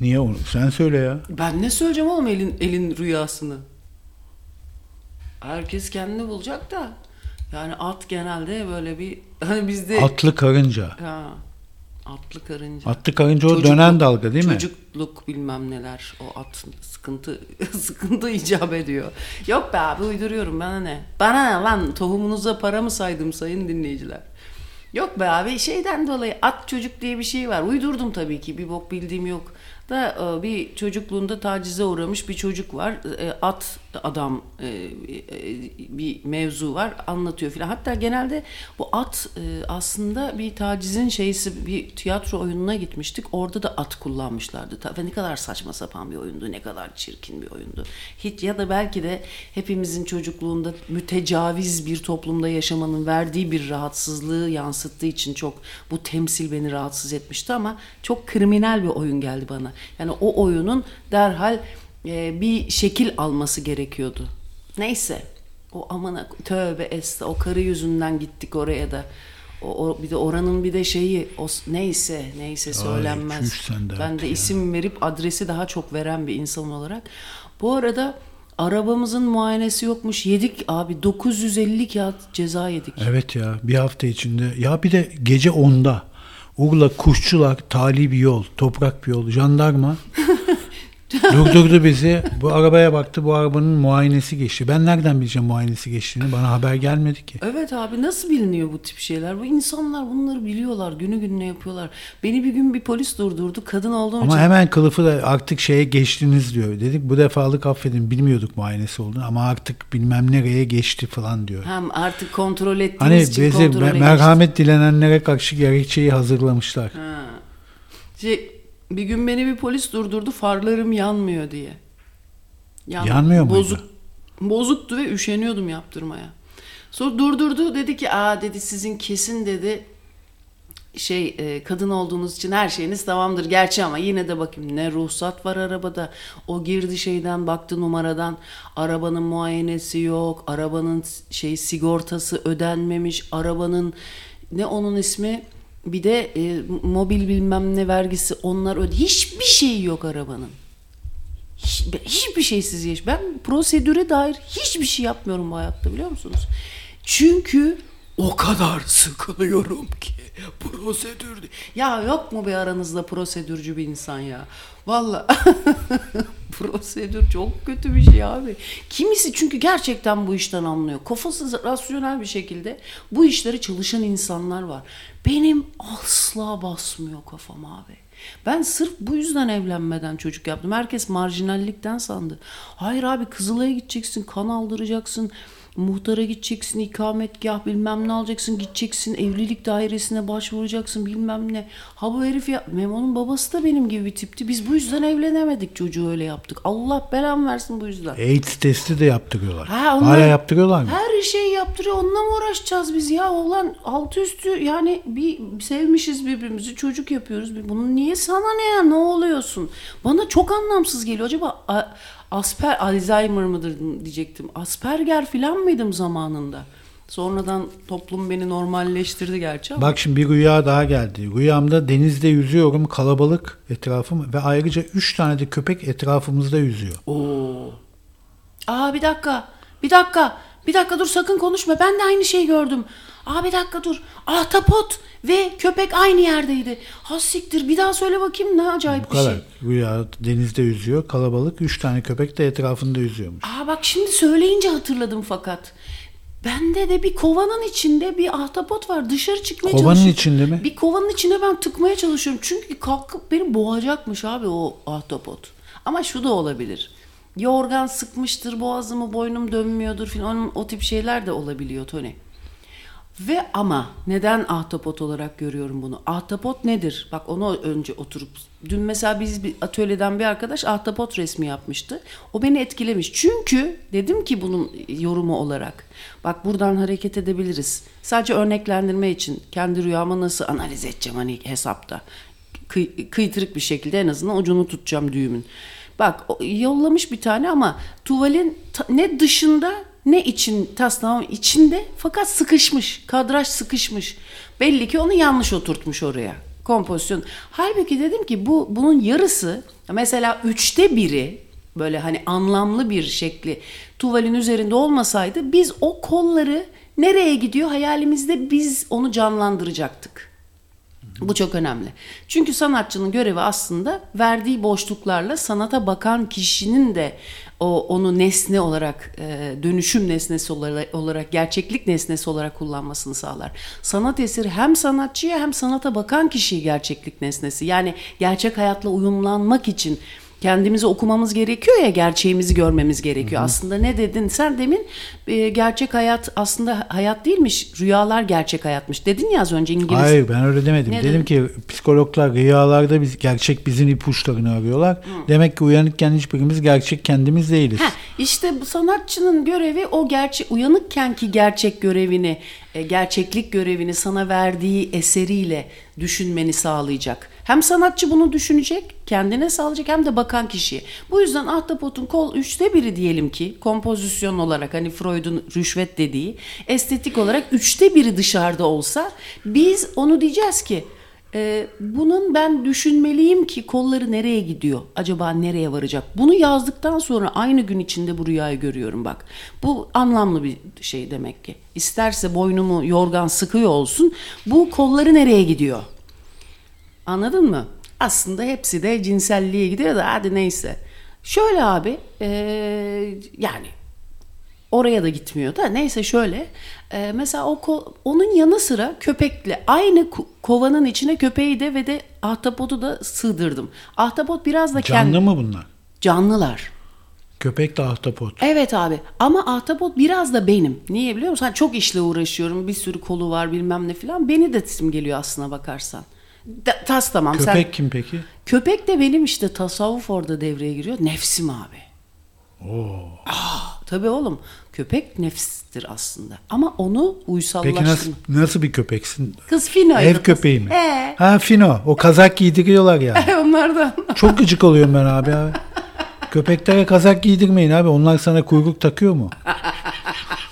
Niye onu? Sen söyle ya. Ben ne söyleyeceğim oğlum elin elin rüyasını? Herkes kendini bulacak da. Yani at genelde böyle bir hani bizde Atlı karınca. ha, atlı karınca. Atlı karınca o Çocukluk- dönen dalga değil mi? Çocukluk bilmem neler. O at sıkıntı sıkıntı icap ediyor. Yok be abi uyduruyorum bana ne? Bana ne lan tohumunuza para mı saydım sayın dinleyiciler? Yok be abi şeyden dolayı at çocuk diye bir şey var. Uydurdum tabii ki bir bok bildiğim yok. da e, bir çocukluğunda tacize uğramış bir çocuk var. E, At adam e, bir mevzu var anlatıyor filan. Hatta genelde bu at e, aslında bir tacizin şeysi bir tiyatro oyununa gitmiştik. Orada da at kullanmışlardı. Ta- Ve ne kadar saçma sapan bir oyundu. Ne kadar çirkin bir oyundu. Hiç ya da belki de hepimizin çocukluğunda mütecaviz bir toplumda yaşamanın verdiği bir rahatsızlığı yansıttığı için çok bu temsil beni rahatsız etmişti ama çok kriminal bir oyun geldi bana. Yani o oyunun derhal e, bir şekil alması gerekiyordu. Neyse. O amına tövbe esta o karı yüzünden gittik oraya da. O, o- bir de oranın bir de şeyi o, neyse neyse söylenmez. de ben de ya. isim verip adresi daha çok veren bir insan olarak. Bu arada arabamızın muayenesi yokmuş. Yedik abi 950 kağıt ceza yedik. Evet ya bir hafta içinde. Ya bir de gece 10'da Urla kuşçular tali bir yol, toprak bir yol, jandarma durdurdu bizi. Bu arabaya baktı bu arabanın muayenesi geçti. Ben nereden bileceğim muayenesi geçtiğini? Bana haber gelmedi ki. Evet abi nasıl biliniyor bu tip şeyler? Bu insanlar bunları biliyorlar. Günü gününe yapıyorlar. Beni bir gün bir polis durdurdu. Kadın olduğum Ama için. hemen kılıfı da artık şeye geçtiniz diyor. Dedik bu defalık affedin bilmiyorduk muayenesi olduğunu ama artık bilmem nereye geçti falan diyor. Hem artık kontrol ettiğimiz Hani için bizi geçtik. merhamet dilenenlere karşı gerekçeyi hazırlamışlar. Ha. Şey, bir gün beni bir polis durdurdu farlarım yanmıyor diye. Yan- Yanmıyor muydu? Bozuk, bozuktu ve üşeniyordum yaptırmaya. Sonra durdurdu dedi ki aa dedi sizin kesin dedi şey e, kadın olduğunuz için her şeyiniz tamamdır gerçi ama yine de bakayım ne ruhsat var arabada o girdi şeyden baktı numaradan arabanın muayenesi yok arabanın şey sigortası ödenmemiş arabanın ne onun ismi bir de e, mobil bilmem ne vergisi onlar öde hiçbir şey yok arabanın hiç, hiçbir şeysiz yaş. Ben prosedüre dair hiçbir şey yapmıyorum bu hayatta biliyor musunuz? Çünkü o kadar sıkılıyorum ki prosedür. Ya yok mu bir aranızda prosedürcü bir insan ya? Vallahi prosedür çok kötü bir şey abi. Kimisi çünkü gerçekten bu işten anlıyor. Kafası rasyonel bir şekilde bu işleri çalışan insanlar var. Benim asla basmıyor kafam abi. Ben sırf bu yüzden evlenmeden çocuk yaptım. Herkes marjinallikten sandı. Hayır abi Kızılay'a gideceksin, kan aldıracaksın, muhtara gideceksin, ikametgah bilmem ne alacaksın, gideceksin, evlilik dairesine başvuracaksın bilmem ne. Ha bu herif ya, Memo'nun babası da benim gibi bir tipti. Biz bu yüzden evlenemedik çocuğu öyle yaptık. Allah belam versin bu yüzden. AIDS testi de yaptırıyorlar. Ha, onlar- Hala yaptırıyorlar mı? Her şeyi yaptırıyor. Onunla mı uğraşacağız biz ya? Ulan altı üstü yani bir sevmişiz birbirimizi. Çocuk yapıyoruz. Bunun niye sana ne ya? Ne oluyorsun? Bana çok anlamsız geliyor. Acaba Asper, Alzheimer mıdır diyecektim. Asperger falan mıydım zamanında? Sonradan toplum beni normalleştirdi gerçi ama. Bak şimdi bir rüya daha geldi. Rüyamda denizde yüzüyorum kalabalık etrafım ve ayrıca 3 tane de köpek etrafımızda yüzüyor. Oo. Aa bir dakika. Bir dakika. Bir dakika dur sakın konuşma. Ben de aynı şeyi gördüm. Aa bir dakika dur. Ahtapot ve köpek aynı yerdeydi. Ha siktir. Bir daha söyle bakayım ne acayip Bu bir kadar. şey. Rüya denizde yüzüyor kalabalık 3 tane köpek de etrafında yüzüyormuş. Aa bak şimdi söyleyince hatırladım fakat. Bende de bir kovanın içinde bir ahtapot var. Dışarı çıkmaya Kovanın çalışıyorum. içinde mi? Bir kovanın içine ben tıkmaya çalışıyorum. Çünkü kalkıp beni boğacakmış abi o ahtapot. Ama şu da olabilir. Yorgan sıkmıştır, boğazımı boynum dönmüyordur filan. Onun- O tip şeyler de olabiliyor Tony. Ve ama neden ahtapot olarak görüyorum bunu? Ahtapot nedir? Bak onu önce oturup dün mesela biz bir atölyeden bir arkadaş ahtapot resmi yapmıştı. O beni etkilemiş. Çünkü dedim ki bunun yorumu olarak bak buradan hareket edebiliriz. Sadece örneklendirme için kendi rüyamı nasıl analiz edeceğim hani hesapta. Kıy- kıytırık bir şekilde en azından ucunu tutacağım düğümün. Bak yollamış bir tane ama tuvalin ne dışında ne için tas tamam içinde fakat sıkışmış. Kadraj sıkışmış. Belli ki onu yanlış oturtmuş oraya. Kompozisyon. Halbuki dedim ki bu bunun yarısı mesela üçte biri böyle hani anlamlı bir şekli tuvalin üzerinde olmasaydı biz o kolları nereye gidiyor hayalimizde biz onu canlandıracaktık. Bu çok önemli. Çünkü sanatçının görevi aslında verdiği boşluklarla sanata bakan kişinin de o onu nesne olarak e, dönüşüm nesnesi olarak, gerçeklik nesnesi olarak kullanmasını sağlar. Sanat eseri hem sanatçıya hem sanata bakan kişiyi gerçeklik nesnesi. Yani gerçek hayatla uyumlanmak için kendimizi okumamız gerekiyor ya gerçeğimizi görmemiz gerekiyor. Aslında ne dedin sen demin e, gerçek hayat aslında hayat değilmiş rüyalar gerçek hayatmış dedin ya az önce İngiliz. Hayır ben öyle demedim. Ne Dedim ki psikologlar rüyalarda biz gerçek bizim ipuçlarını arıyorlar. Demek ki uyanıkken hiçbirimiz gerçek kendimiz değiliz. Heh, işte bu sanatçının görevi o gerçek uyanıkken ki gerçek görevini, gerçeklik görevini sana verdiği eseriyle düşünmeni sağlayacak. Hem sanatçı bunu düşünecek, kendine sağlayacak hem de bakan kişiye. Bu yüzden Ahtapot'un kol üçte biri diyelim ki kompozisyon olarak hani Freud'un rüşvet dediği estetik olarak üçte biri dışarıda olsa biz onu diyeceğiz ki ee, bunun ben düşünmeliyim ki kolları nereye gidiyor? Acaba nereye varacak? Bunu yazdıktan sonra aynı gün içinde bu rüyayı görüyorum bak. Bu anlamlı bir şey demek ki. İsterse boynumu yorgan sıkıyor olsun. Bu kolları nereye gidiyor? Anladın mı? Aslında hepsi de cinselliğe gidiyor da hadi neyse. Şöyle abi ee, yani oraya da gitmiyor da neyse şöyle e, mesela o ko- onun yanı sıra köpekle aynı ko- kovanın içine köpeği de ve de ahtapotu da sığdırdım. Ahtapot biraz da Canlı kendi mı bunlar? canlılar. Köpek de ahtapot. Evet abi ama ahtapot biraz da benim. Niye biliyor musun? Hani çok işle uğraşıyorum. Bir sürü kolu var bilmem ne falan. Beni de simgeliyor aslına bakarsan. Da- tas tamam sen. Köpek kim peki? Köpek de benim işte tasavvuf orada devreye giriyor. Nefsim abi. Aa, tabii oğlum. Köpek nefstir aslında. Ama onu Peki uysallaştırma. nasıl nasıl bir köpeksin? Kız Fino'ydu. Ev köpeği mi? Ee, Ha Fino. O kazak giydiriyorlar ya. onlardan. Çok gıcık oluyorum ben abi abi. Köpeklere kazak giydirmeyin abi. Onlar sana kuyruk takıyor mu?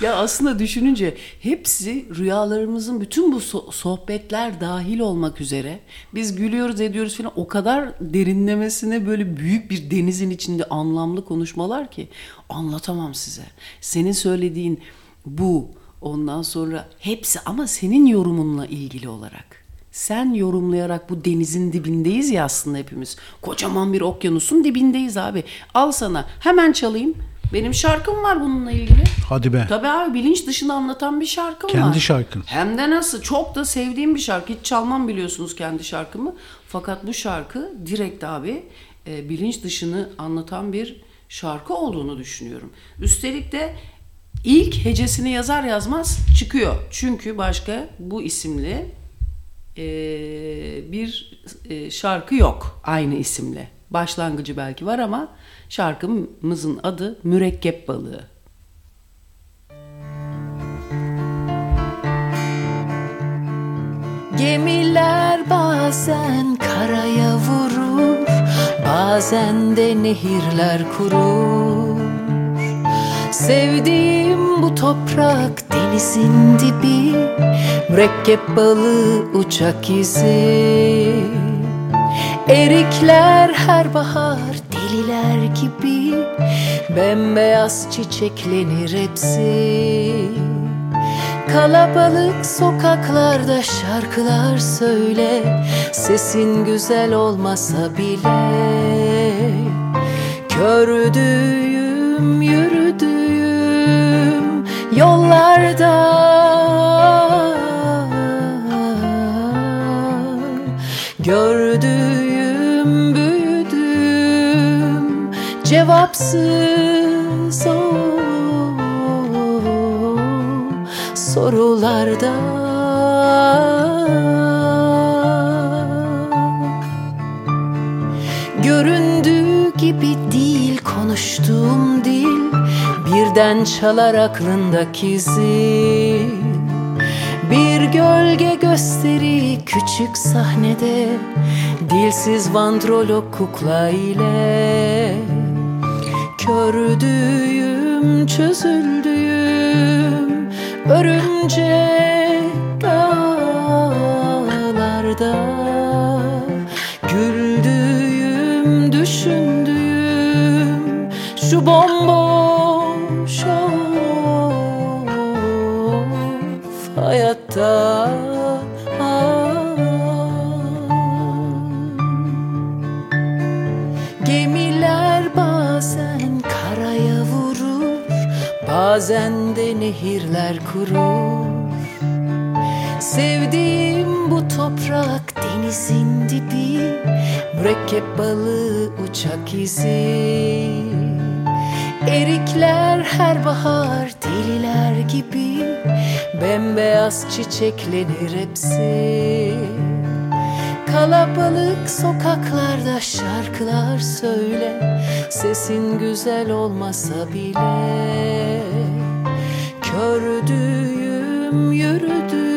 Ya aslında düşününce hepsi rüyalarımızın bütün bu so- sohbetler dahil olmak üzere biz gülüyoruz ediyoruz falan o kadar derinlemesine böyle büyük bir denizin içinde anlamlı konuşmalar ki anlatamam size. Senin söylediğin bu ondan sonra hepsi ama senin yorumunla ilgili olarak. Sen yorumlayarak bu denizin dibindeyiz ya aslında hepimiz. Kocaman bir okyanusun dibindeyiz abi. Al sana hemen çalayım. Benim şarkım var bununla ilgili. Hadi be. Tabii abi bilinç dışını anlatan bir şarkım var. Kendi şarkın. Hem de nasıl çok da sevdiğim bir şarkı. Hiç çalmam biliyorsunuz kendi şarkımı. Fakat bu şarkı direkt abi e, bilinç dışını anlatan bir şarkı olduğunu düşünüyorum. Üstelik de ilk hecesini yazar yazmaz çıkıyor. Çünkü başka bu isimli e, bir e, şarkı yok aynı isimle. Başlangıcı belki var ama şarkımızın adı Mürekkep Balığı. Gemiler bazen karaya vurur Bazen de nehirler kurur Sevdiğim bu toprak denizin dibi Mürekkep balığı uçak izi Erikler her bahar gibi Bembeyaz çiçeklenir hepsi. Kalabalık sokaklarda şarkılar söyle Sesin güzel olmasa bile. Kördüğüm, yürüdüğüm yollarda cevapsız o sorularda. Göründüğü gibi değil konuştuğum dil Birden çalar aklındaki zil. Bir gölge gösteri küçük sahnede Dilsiz vandrolog kukla ile Kördüğüm, çözüldüğüm örümcek ağlarda Güldüğüm, düşündüğüm şu bomboş Bazen de nehirler kurur Sevdiğim bu toprak denizin dibi Mürekkep balığı uçak izi. Erikler her bahar deliler gibi Bembeyaz çiçeklenir hepsi. Kalabalık sokaklarda şarkılar söyle Sesin güzel olmasa bile Kördüğüm yürüdüm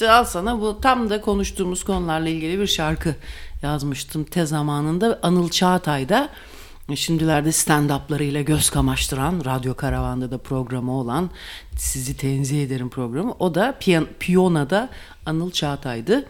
işte al sana. Bu tam da konuştuğumuz konularla ilgili bir şarkı yazmıştım te zamanında. Anıl Çağatay'da şimdilerde stand-up'larıyla göz kamaştıran Radyo Karavan'da da programı olan sizi tenzih ederim programı. O da Piyan- Piyana'da Anıl Çağatay'dı.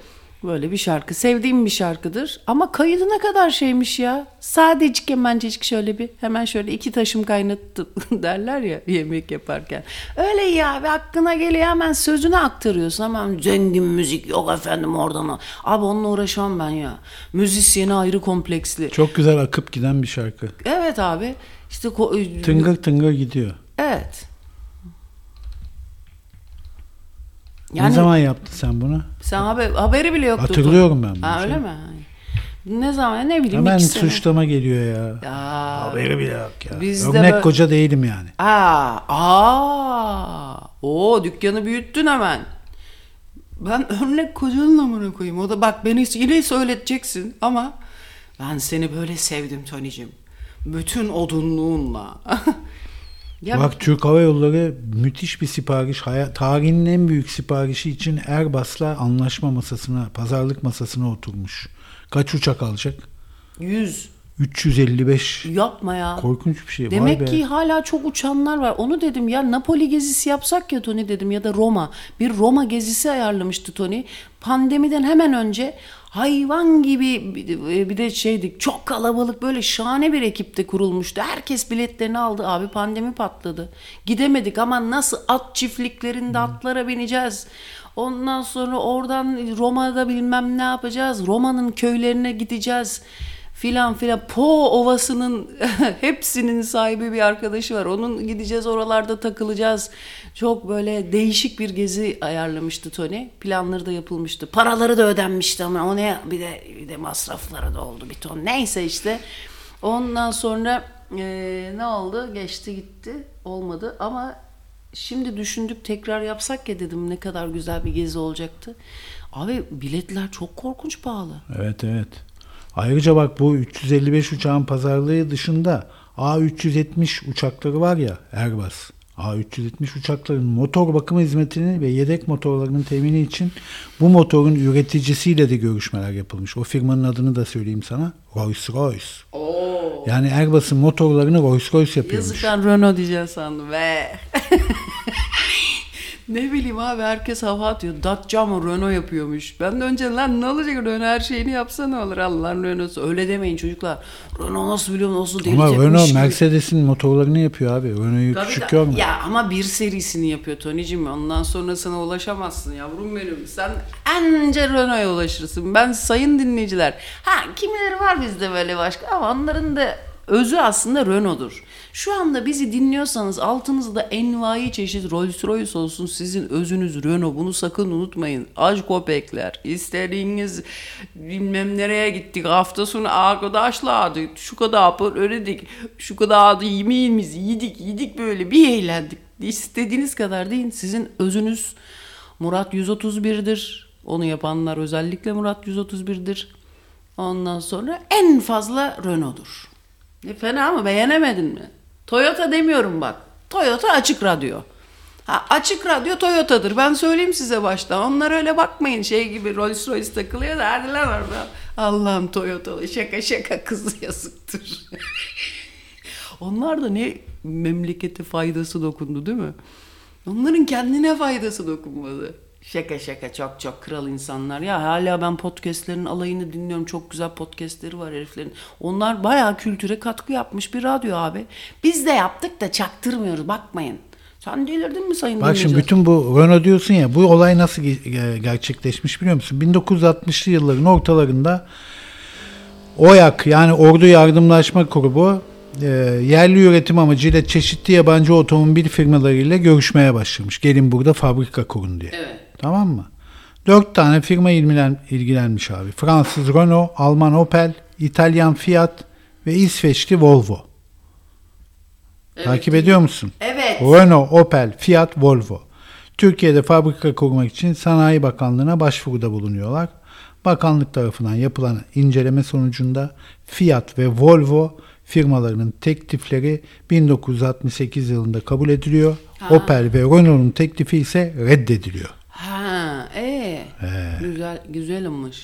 Böyle bir şarkı. Sevdiğim bir şarkıdır. Ama kaydı ne kadar şeymiş ya. Sadece kemencecik şöyle bir hemen şöyle iki taşım kaynattı derler ya yemek yaparken. Öyle ya ve hakkına geliyor hemen sözünü aktarıyorsun. Hemen zengin müzik yok efendim oradan. o. Abi onunla uğraşamam ben ya. Müzisyeni ayrı kompleksli. Çok güzel akıp giden bir şarkı. Evet abi. İşte ko- Tıngır tıngır gidiyor. Evet. Ne zaman yaptın sen bunu? sen haber, haberi bile yoktu. Hatırlıyorum ben bunu. Ha, öyle mi? Ne zaman ne bileyim Hemen suçlama geliyor ya. Ya. Haberi bile yok ya. Biz Örnek böyle- koca değilim yani. Aa, aa. O dükkanı büyüttün hemen. Ben örnek kocanın amına koyayım. O da bak beni yine söyleteceksin ama ben seni böyle sevdim Tony'cim. Bütün odunluğunla. ya Bak Türk Hava Yolları müthiş bir sipariş. Haya- Tarihinin en büyük siparişi için Airbus'la anlaşma masasına, pazarlık masasına oturmuş. Kaç uçak alacak? 100 355. yapma ya. Korkunç bir şey. Demek ki hala çok uçanlar var. Onu dedim ya Napoli gezisi yapsak ya Tony dedim ya da Roma. Bir Roma gezisi ayarlamıştı Tony. Pandemiden hemen önce hayvan gibi bir de şeydik çok kalabalık böyle şahane bir ekipte kurulmuştu. Herkes biletlerini aldı abi pandemi patladı. Gidemedik ama nasıl at çiftliklerinde atlara bineceğiz. Ondan sonra oradan Roma'da bilmem ne yapacağız. Roma'nın köylerine gideceğiz filan filan Po Ovası'nın hepsinin sahibi bir arkadaşı var. Onun gideceğiz oralarda takılacağız. Çok böyle değişik bir gezi ayarlamıştı Tony. Planları da yapılmıştı. Paraları da ödenmişti ama o ne bir de bir de masrafları da oldu bir ton. Neyse işte. Ondan sonra eee, ne oldu? Geçti gitti. Olmadı ama şimdi düşündük tekrar yapsak ya dedim ne kadar güzel bir gezi olacaktı. Abi biletler çok korkunç pahalı. Evet evet. Ayrıca bak bu 355 uçağın pazarlığı dışında A370 uçakları var ya Airbus. A370 uçakların motor bakım hizmetini ve yedek motorlarının temini için bu motorun üreticisiyle de görüşmeler yapılmış. O firmanın adını da söyleyeyim sana. Rolls-Royce. Yani Airbus'un motorlarını Rolls-Royce yapıyormuş. Yazık ben Renault diyeceğim sandım ve ne bileyim abi herkes hava atıyor. Dacia mı Renault yapıyormuş. Ben de önce lan ne olacak Renault her şeyini yapsa ne olur Allah'ın Renault'su. Öyle demeyin çocuklar. Renault nasıl biliyor nasıl deli Ama Renault. Mercedes'in motorlarını yapıyor abi. Renault'u Tabii küçük da- görme. Ya ama bir serisini yapıyor Tony'cim. Ondan sonra sana ulaşamazsın yavrum benim. Sen anca Renault'a ulaşırsın. Ben sayın dinleyiciler. Ha kimileri var bizde böyle başka ama onların da özü aslında Renault'dur. Şu anda bizi dinliyorsanız altınızda envai çeşit Rolls Royce olsun sizin özünüz Renault. Bunu sakın unutmayın. Aç köpekler. İstediğiniz bilmem nereye gittik. Hafta sonu arkadaşlardı. Şu kadar para ödedik. Şu kadar da yemeğimizi yedik. Yedik böyle bir eğlendik. İstediğiniz kadar deyin. Sizin özünüz Murat 131'dir. Onu yapanlar özellikle Murat 131'dir. Ondan sonra en fazla Renault'dur. Ne fena mı? Beğenemedin mi? Toyota demiyorum bak. Toyota açık radyo. Ha, açık radyo Toyota'dır. Ben söyleyeyim size baştan. Onlar öyle bakmayın şey gibi Rolls Royce takılıyor da hadi lan oradan. Allah'ım Toyota'lı şaka şaka kızı yazıktır. Onlar da ne memlekete faydası dokundu değil mi? Onların kendine faydası dokunmadı. Şaka şaka çok çok kral insanlar. Ya hala ben podcastlerin alayını dinliyorum. Çok güzel podcastleri var heriflerin. Onlar bayağı kültüre katkı yapmış bir radyo abi. Biz de yaptık da çaktırmıyoruz bakmayın. Sen delirdin mi sayın Bak şimdi bütün bu Renault diyorsun ya bu olay nasıl ge- gerçekleşmiş biliyor musun? 1960'lı yılların ortalarında OYAK yani Ordu Yardımlaşma Grubu e, yerli üretim amacıyla çeşitli yabancı otomobil firmalarıyla görüşmeye başlamış. Gelin burada fabrika kurun diye. Evet. Tamam mı? Dört tane firma ilgilen, ilgilenmiş abi. Fransız Renault, Alman Opel, İtalyan Fiat ve İsveçli Volvo. Takip ediyor musun? Evet. Renault, Opel, Fiat, Volvo. Türkiye'de fabrika kurmak için Sanayi Bakanlığı'na başvuruda bulunuyorlar. Bakanlık tarafından yapılan inceleme sonucunda Fiat ve Volvo firmalarının teklifleri 1968 yılında kabul ediliyor. Opel ve Renault'un teklifi ise reddediliyor. Ha, ee. Güzel güzel olmuş.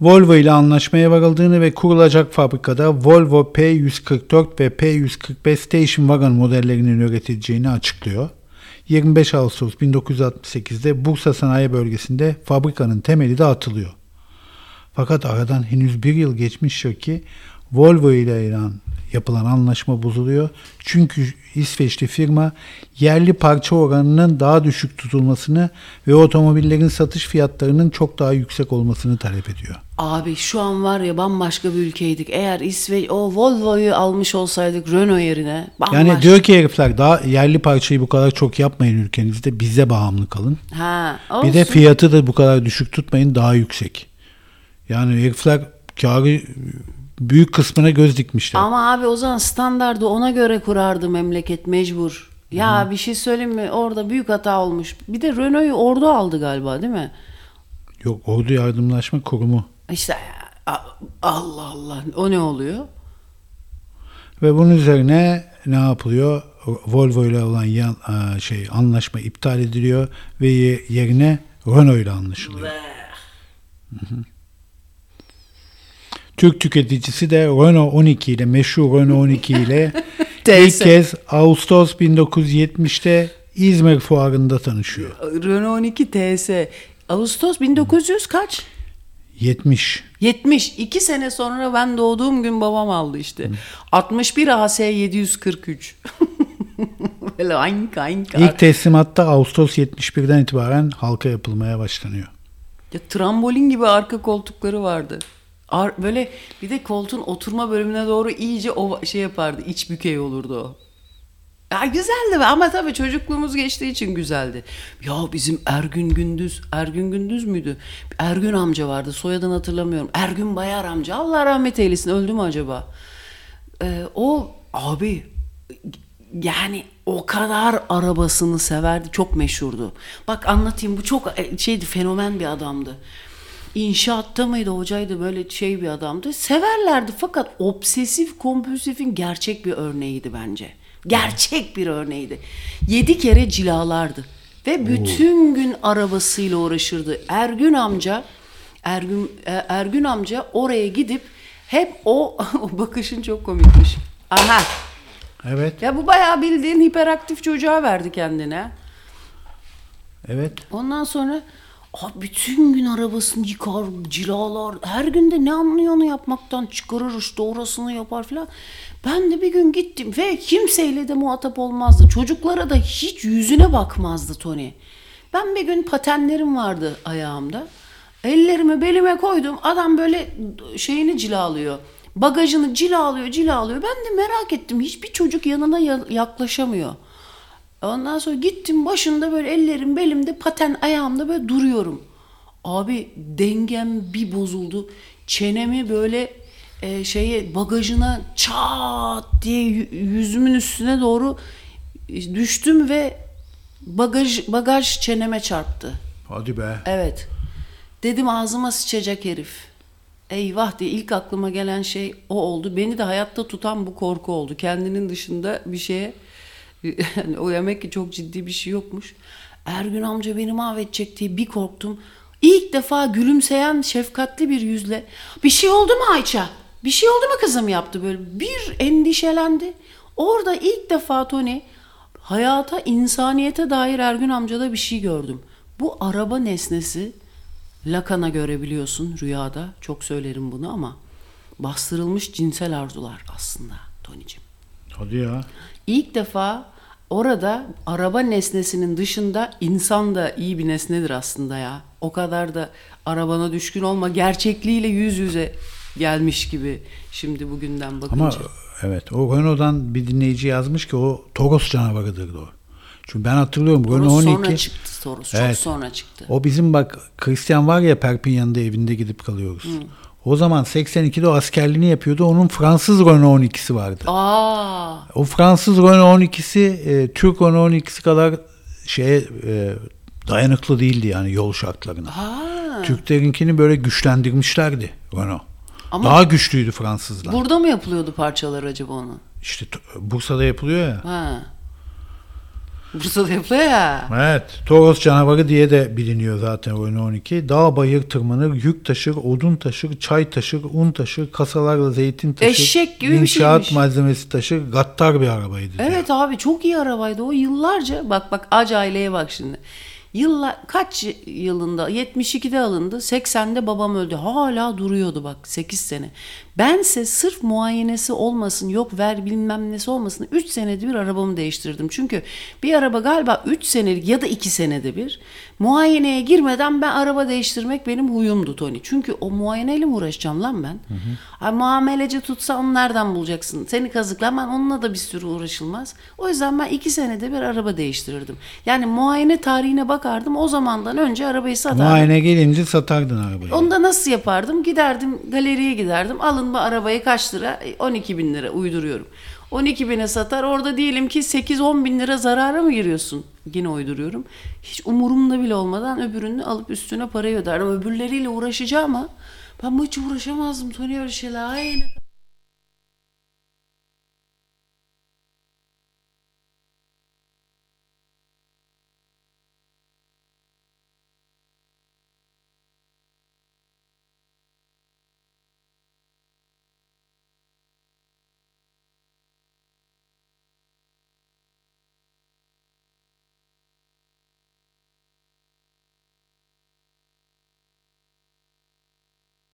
Volvo ile anlaşmaya varıldığını ve kurulacak fabrikada Volvo P144 ve P145 Station Wagon modellerinin üretileceğini açıklıyor. 25 Ağustos 1968'de Bursa Sanayi Bölgesi'nde fabrikanın temeli de atılıyor. Fakat aradan henüz bir yıl geçmiştir ki Volvo ile ilan yapılan anlaşma bozuluyor. Çünkü İsveçli firma yerli parça oranının daha düşük tutulmasını ve otomobillerin satış fiyatlarının çok daha yüksek olmasını talep ediyor. Abi şu an var ya bambaşka bir ülkeydik. Eğer İsveç o Volvo'yu almış olsaydık Renault yerine bambaşka. Yani diyor ki herifler daha yerli parçayı bu kadar çok yapmayın ülkenizde bize bağımlı kalın. ha, Bir de olsun. fiyatı da bu kadar düşük tutmayın daha yüksek. Yani herifler karı büyük kısmına göz dikmişler. Ama abi o zaman standardı ona göre kurardı memleket mecbur. Ya bir şey söyleyeyim mi? Orada büyük hata olmuş. Bir de Renault'yu ordu aldı galiba değil mi? Yok Ordu Yardımlaşma Kurumu. İşte Allah Allah. O ne oluyor? Ve bunun üzerine ne yapılıyor? Volvo ile olan yan, şey anlaşma iptal ediliyor ve ye- yerine Renault ile anlaşılıyor. Hı hı. Türk tüketicisi de Renault 12 ile meşhur Renault 12 ile ilk kez Ağustos 1970'te İzmir fuarında tanışıyor. Renault 12 TS. Ağustos 1900 kaç? 70. 70. 2 sene sonra ben doğduğum gün babam aldı işte. 61 AS 743. Böyle aynk aynk. İlk teslimatta Ağustos 71'den itibaren halka yapılmaya başlanıyor. Ya, trambolin gibi arka koltukları vardı. Ar- böyle bir de koltuğun oturma bölümüne doğru iyice o şey yapardı. iç bükey olurdu o. Ya güzeldi ama tabii çocukluğumuz geçtiği için güzeldi. Ya bizim Ergün Gündüz, Ergün Gündüz müydü? Ergün amca vardı soyadını hatırlamıyorum. Ergün Bayar amca Allah rahmet eylesin öldü mü acaba? Ee, o abi yani o kadar arabasını severdi. Çok meşhurdu. Bak anlatayım bu çok e, şeydi fenomen bir adamdı. İnşaatta mıydı hocaydı böyle şey bir adamdı. Severlerdi fakat obsesif kompulsifin gerçek bir örneğiydi bence. Gerçek bir örneğiydi. Yedi kere cilalardı. Ve bütün gün arabasıyla uğraşırdı. Ergün amca Ergün, e, Ergün amca oraya gidip hep o, o bakışın çok komikmiş. Aha Evet, ya bu bayağı bildiğin hiperaktif çocuğa verdi kendine. evet. Ondan sonra Aa, bütün gün arabasını yıkar, cilalar. Her gün de ne anlıyor onu yapmaktan çıkarır işte orasını yapar falan. Ben de bir gün gittim ve kimseyle de muhatap olmazdı. Çocuklara da hiç yüzüne bakmazdı Tony. Ben bir gün patenlerim vardı ayağımda. Ellerimi belime koydum. Adam böyle şeyini cilalıyor. Bagajını cilalıyor, cilalıyor. Ben de merak ettim. Hiçbir çocuk yanına ya- yaklaşamıyor. Ondan sonra gittim başında böyle ellerim belimde paten ayağımda böyle duruyorum. Abi dengem bir bozuldu. Çenemi böyle e, şeye bagajına çat diye yü- yüzümün üstüne doğru düştüm ve bagaj bagaj çeneme çarptı. Hadi be. Evet. Dedim ağzıma sıçacak herif. Eyvah diye ilk aklıma gelen şey o oldu. Beni de hayatta tutan bu korku oldu. Kendinin dışında bir şeye yani o demek ki çok ciddi bir şey yokmuş. Ergün amca beni mahvedecek diye bir korktum. İlk defa gülümseyen şefkatli bir yüzle bir şey oldu mu Ayça? Bir şey oldu mu kızım yaptı böyle. Bir endişelendi. Orada ilk defa Tony hayata, insaniyete dair Ergün amcada bir şey gördüm. Bu araba nesnesi Lacan'a göre biliyorsun rüyada çok söylerim bunu ama bastırılmış cinsel arzular aslında Tony'cim. Hadi ya. İlk defa orada araba nesnesinin dışında insan da iyi bir nesnedir aslında ya. O kadar da arabana düşkün olma gerçekliğiyle yüz yüze gelmiş gibi şimdi bugünden bakınca. Ama evet o Renault'dan bir dinleyici yazmış ki o Toros canavarıdır o. Çünkü ben hatırlıyorum Toros Renault 12. sonra çıktı Toros. Çok Evet. sonra çıktı. O bizim bak Christian var ya Perpignan'da evinde gidip kalıyoruz. O zaman 82'de o askerliğini yapıyordu. Onun Fransız Renault 12'si vardı. Aa, O Fransız Renault 12'si e, Türk Renault 12'si kadar şeye e, dayanıklı değildi yani yol şartlarına. Türklerinkini böyle güçlendirmişlerdi Renault. Ama- Daha güçlüydü Fransızlar. Burada mı yapılıyordu parçalar acaba onun? işte Bursa'da yapılıyor ya. Ha. Bursa'da yapılıyor ya. Evet. Toros canavarı diye de biliniyor zaten Renault 12. Dağ bayır tırmanır, yük taşır, odun taşır, çay taşır, un taşır, kasalarla zeytin taşır. Eşek gibi bir inşaat şeymiş. malzemesi taşır. Gattar bir arabaydı. diyor. Evet abi çok iyi arabaydı o yıllarca. Bak bak ac aileye bak şimdi. Yıllar kaç yılında 72'de alındı 80'de babam öldü hala duruyordu bak 8 sene. Bense sırf muayenesi olmasın yok ver bilmem nesi olmasın 3 senede bir arabamı değiştirdim. Çünkü bir araba galiba 3 senelik ya da 2 senede bir muayeneye girmeden ben araba değiştirmek benim huyumdu Tony. Çünkü o muayeneyle mi uğraşacağım lan ben? Ay, muameleci tutsa onu nereden bulacaksın? Seni kazıklaman onunla da bir sürü uğraşılmaz. O yüzden ben 2 senede bir araba değiştirirdim. Yani muayene tarihine bakardım o zamandan önce arabayı satardım. Muayene gelince satardın arabayı. Onu da nasıl yapardım? Giderdim galeriye giderdim. Alın bu arabayı kaç lira? 12 bin lira uyduruyorum. 12 bine satar. Orada diyelim ki 8-10 bin lira zarara mı giriyorsun? Yine uyduruyorum. Hiç umurumda bile olmadan öbürünü alıp üstüne parayı öderdim. Öbürleriyle uğraşacağım ama ben hiç uğraşamazdım. Tony öyle şeyler. Ay, ne-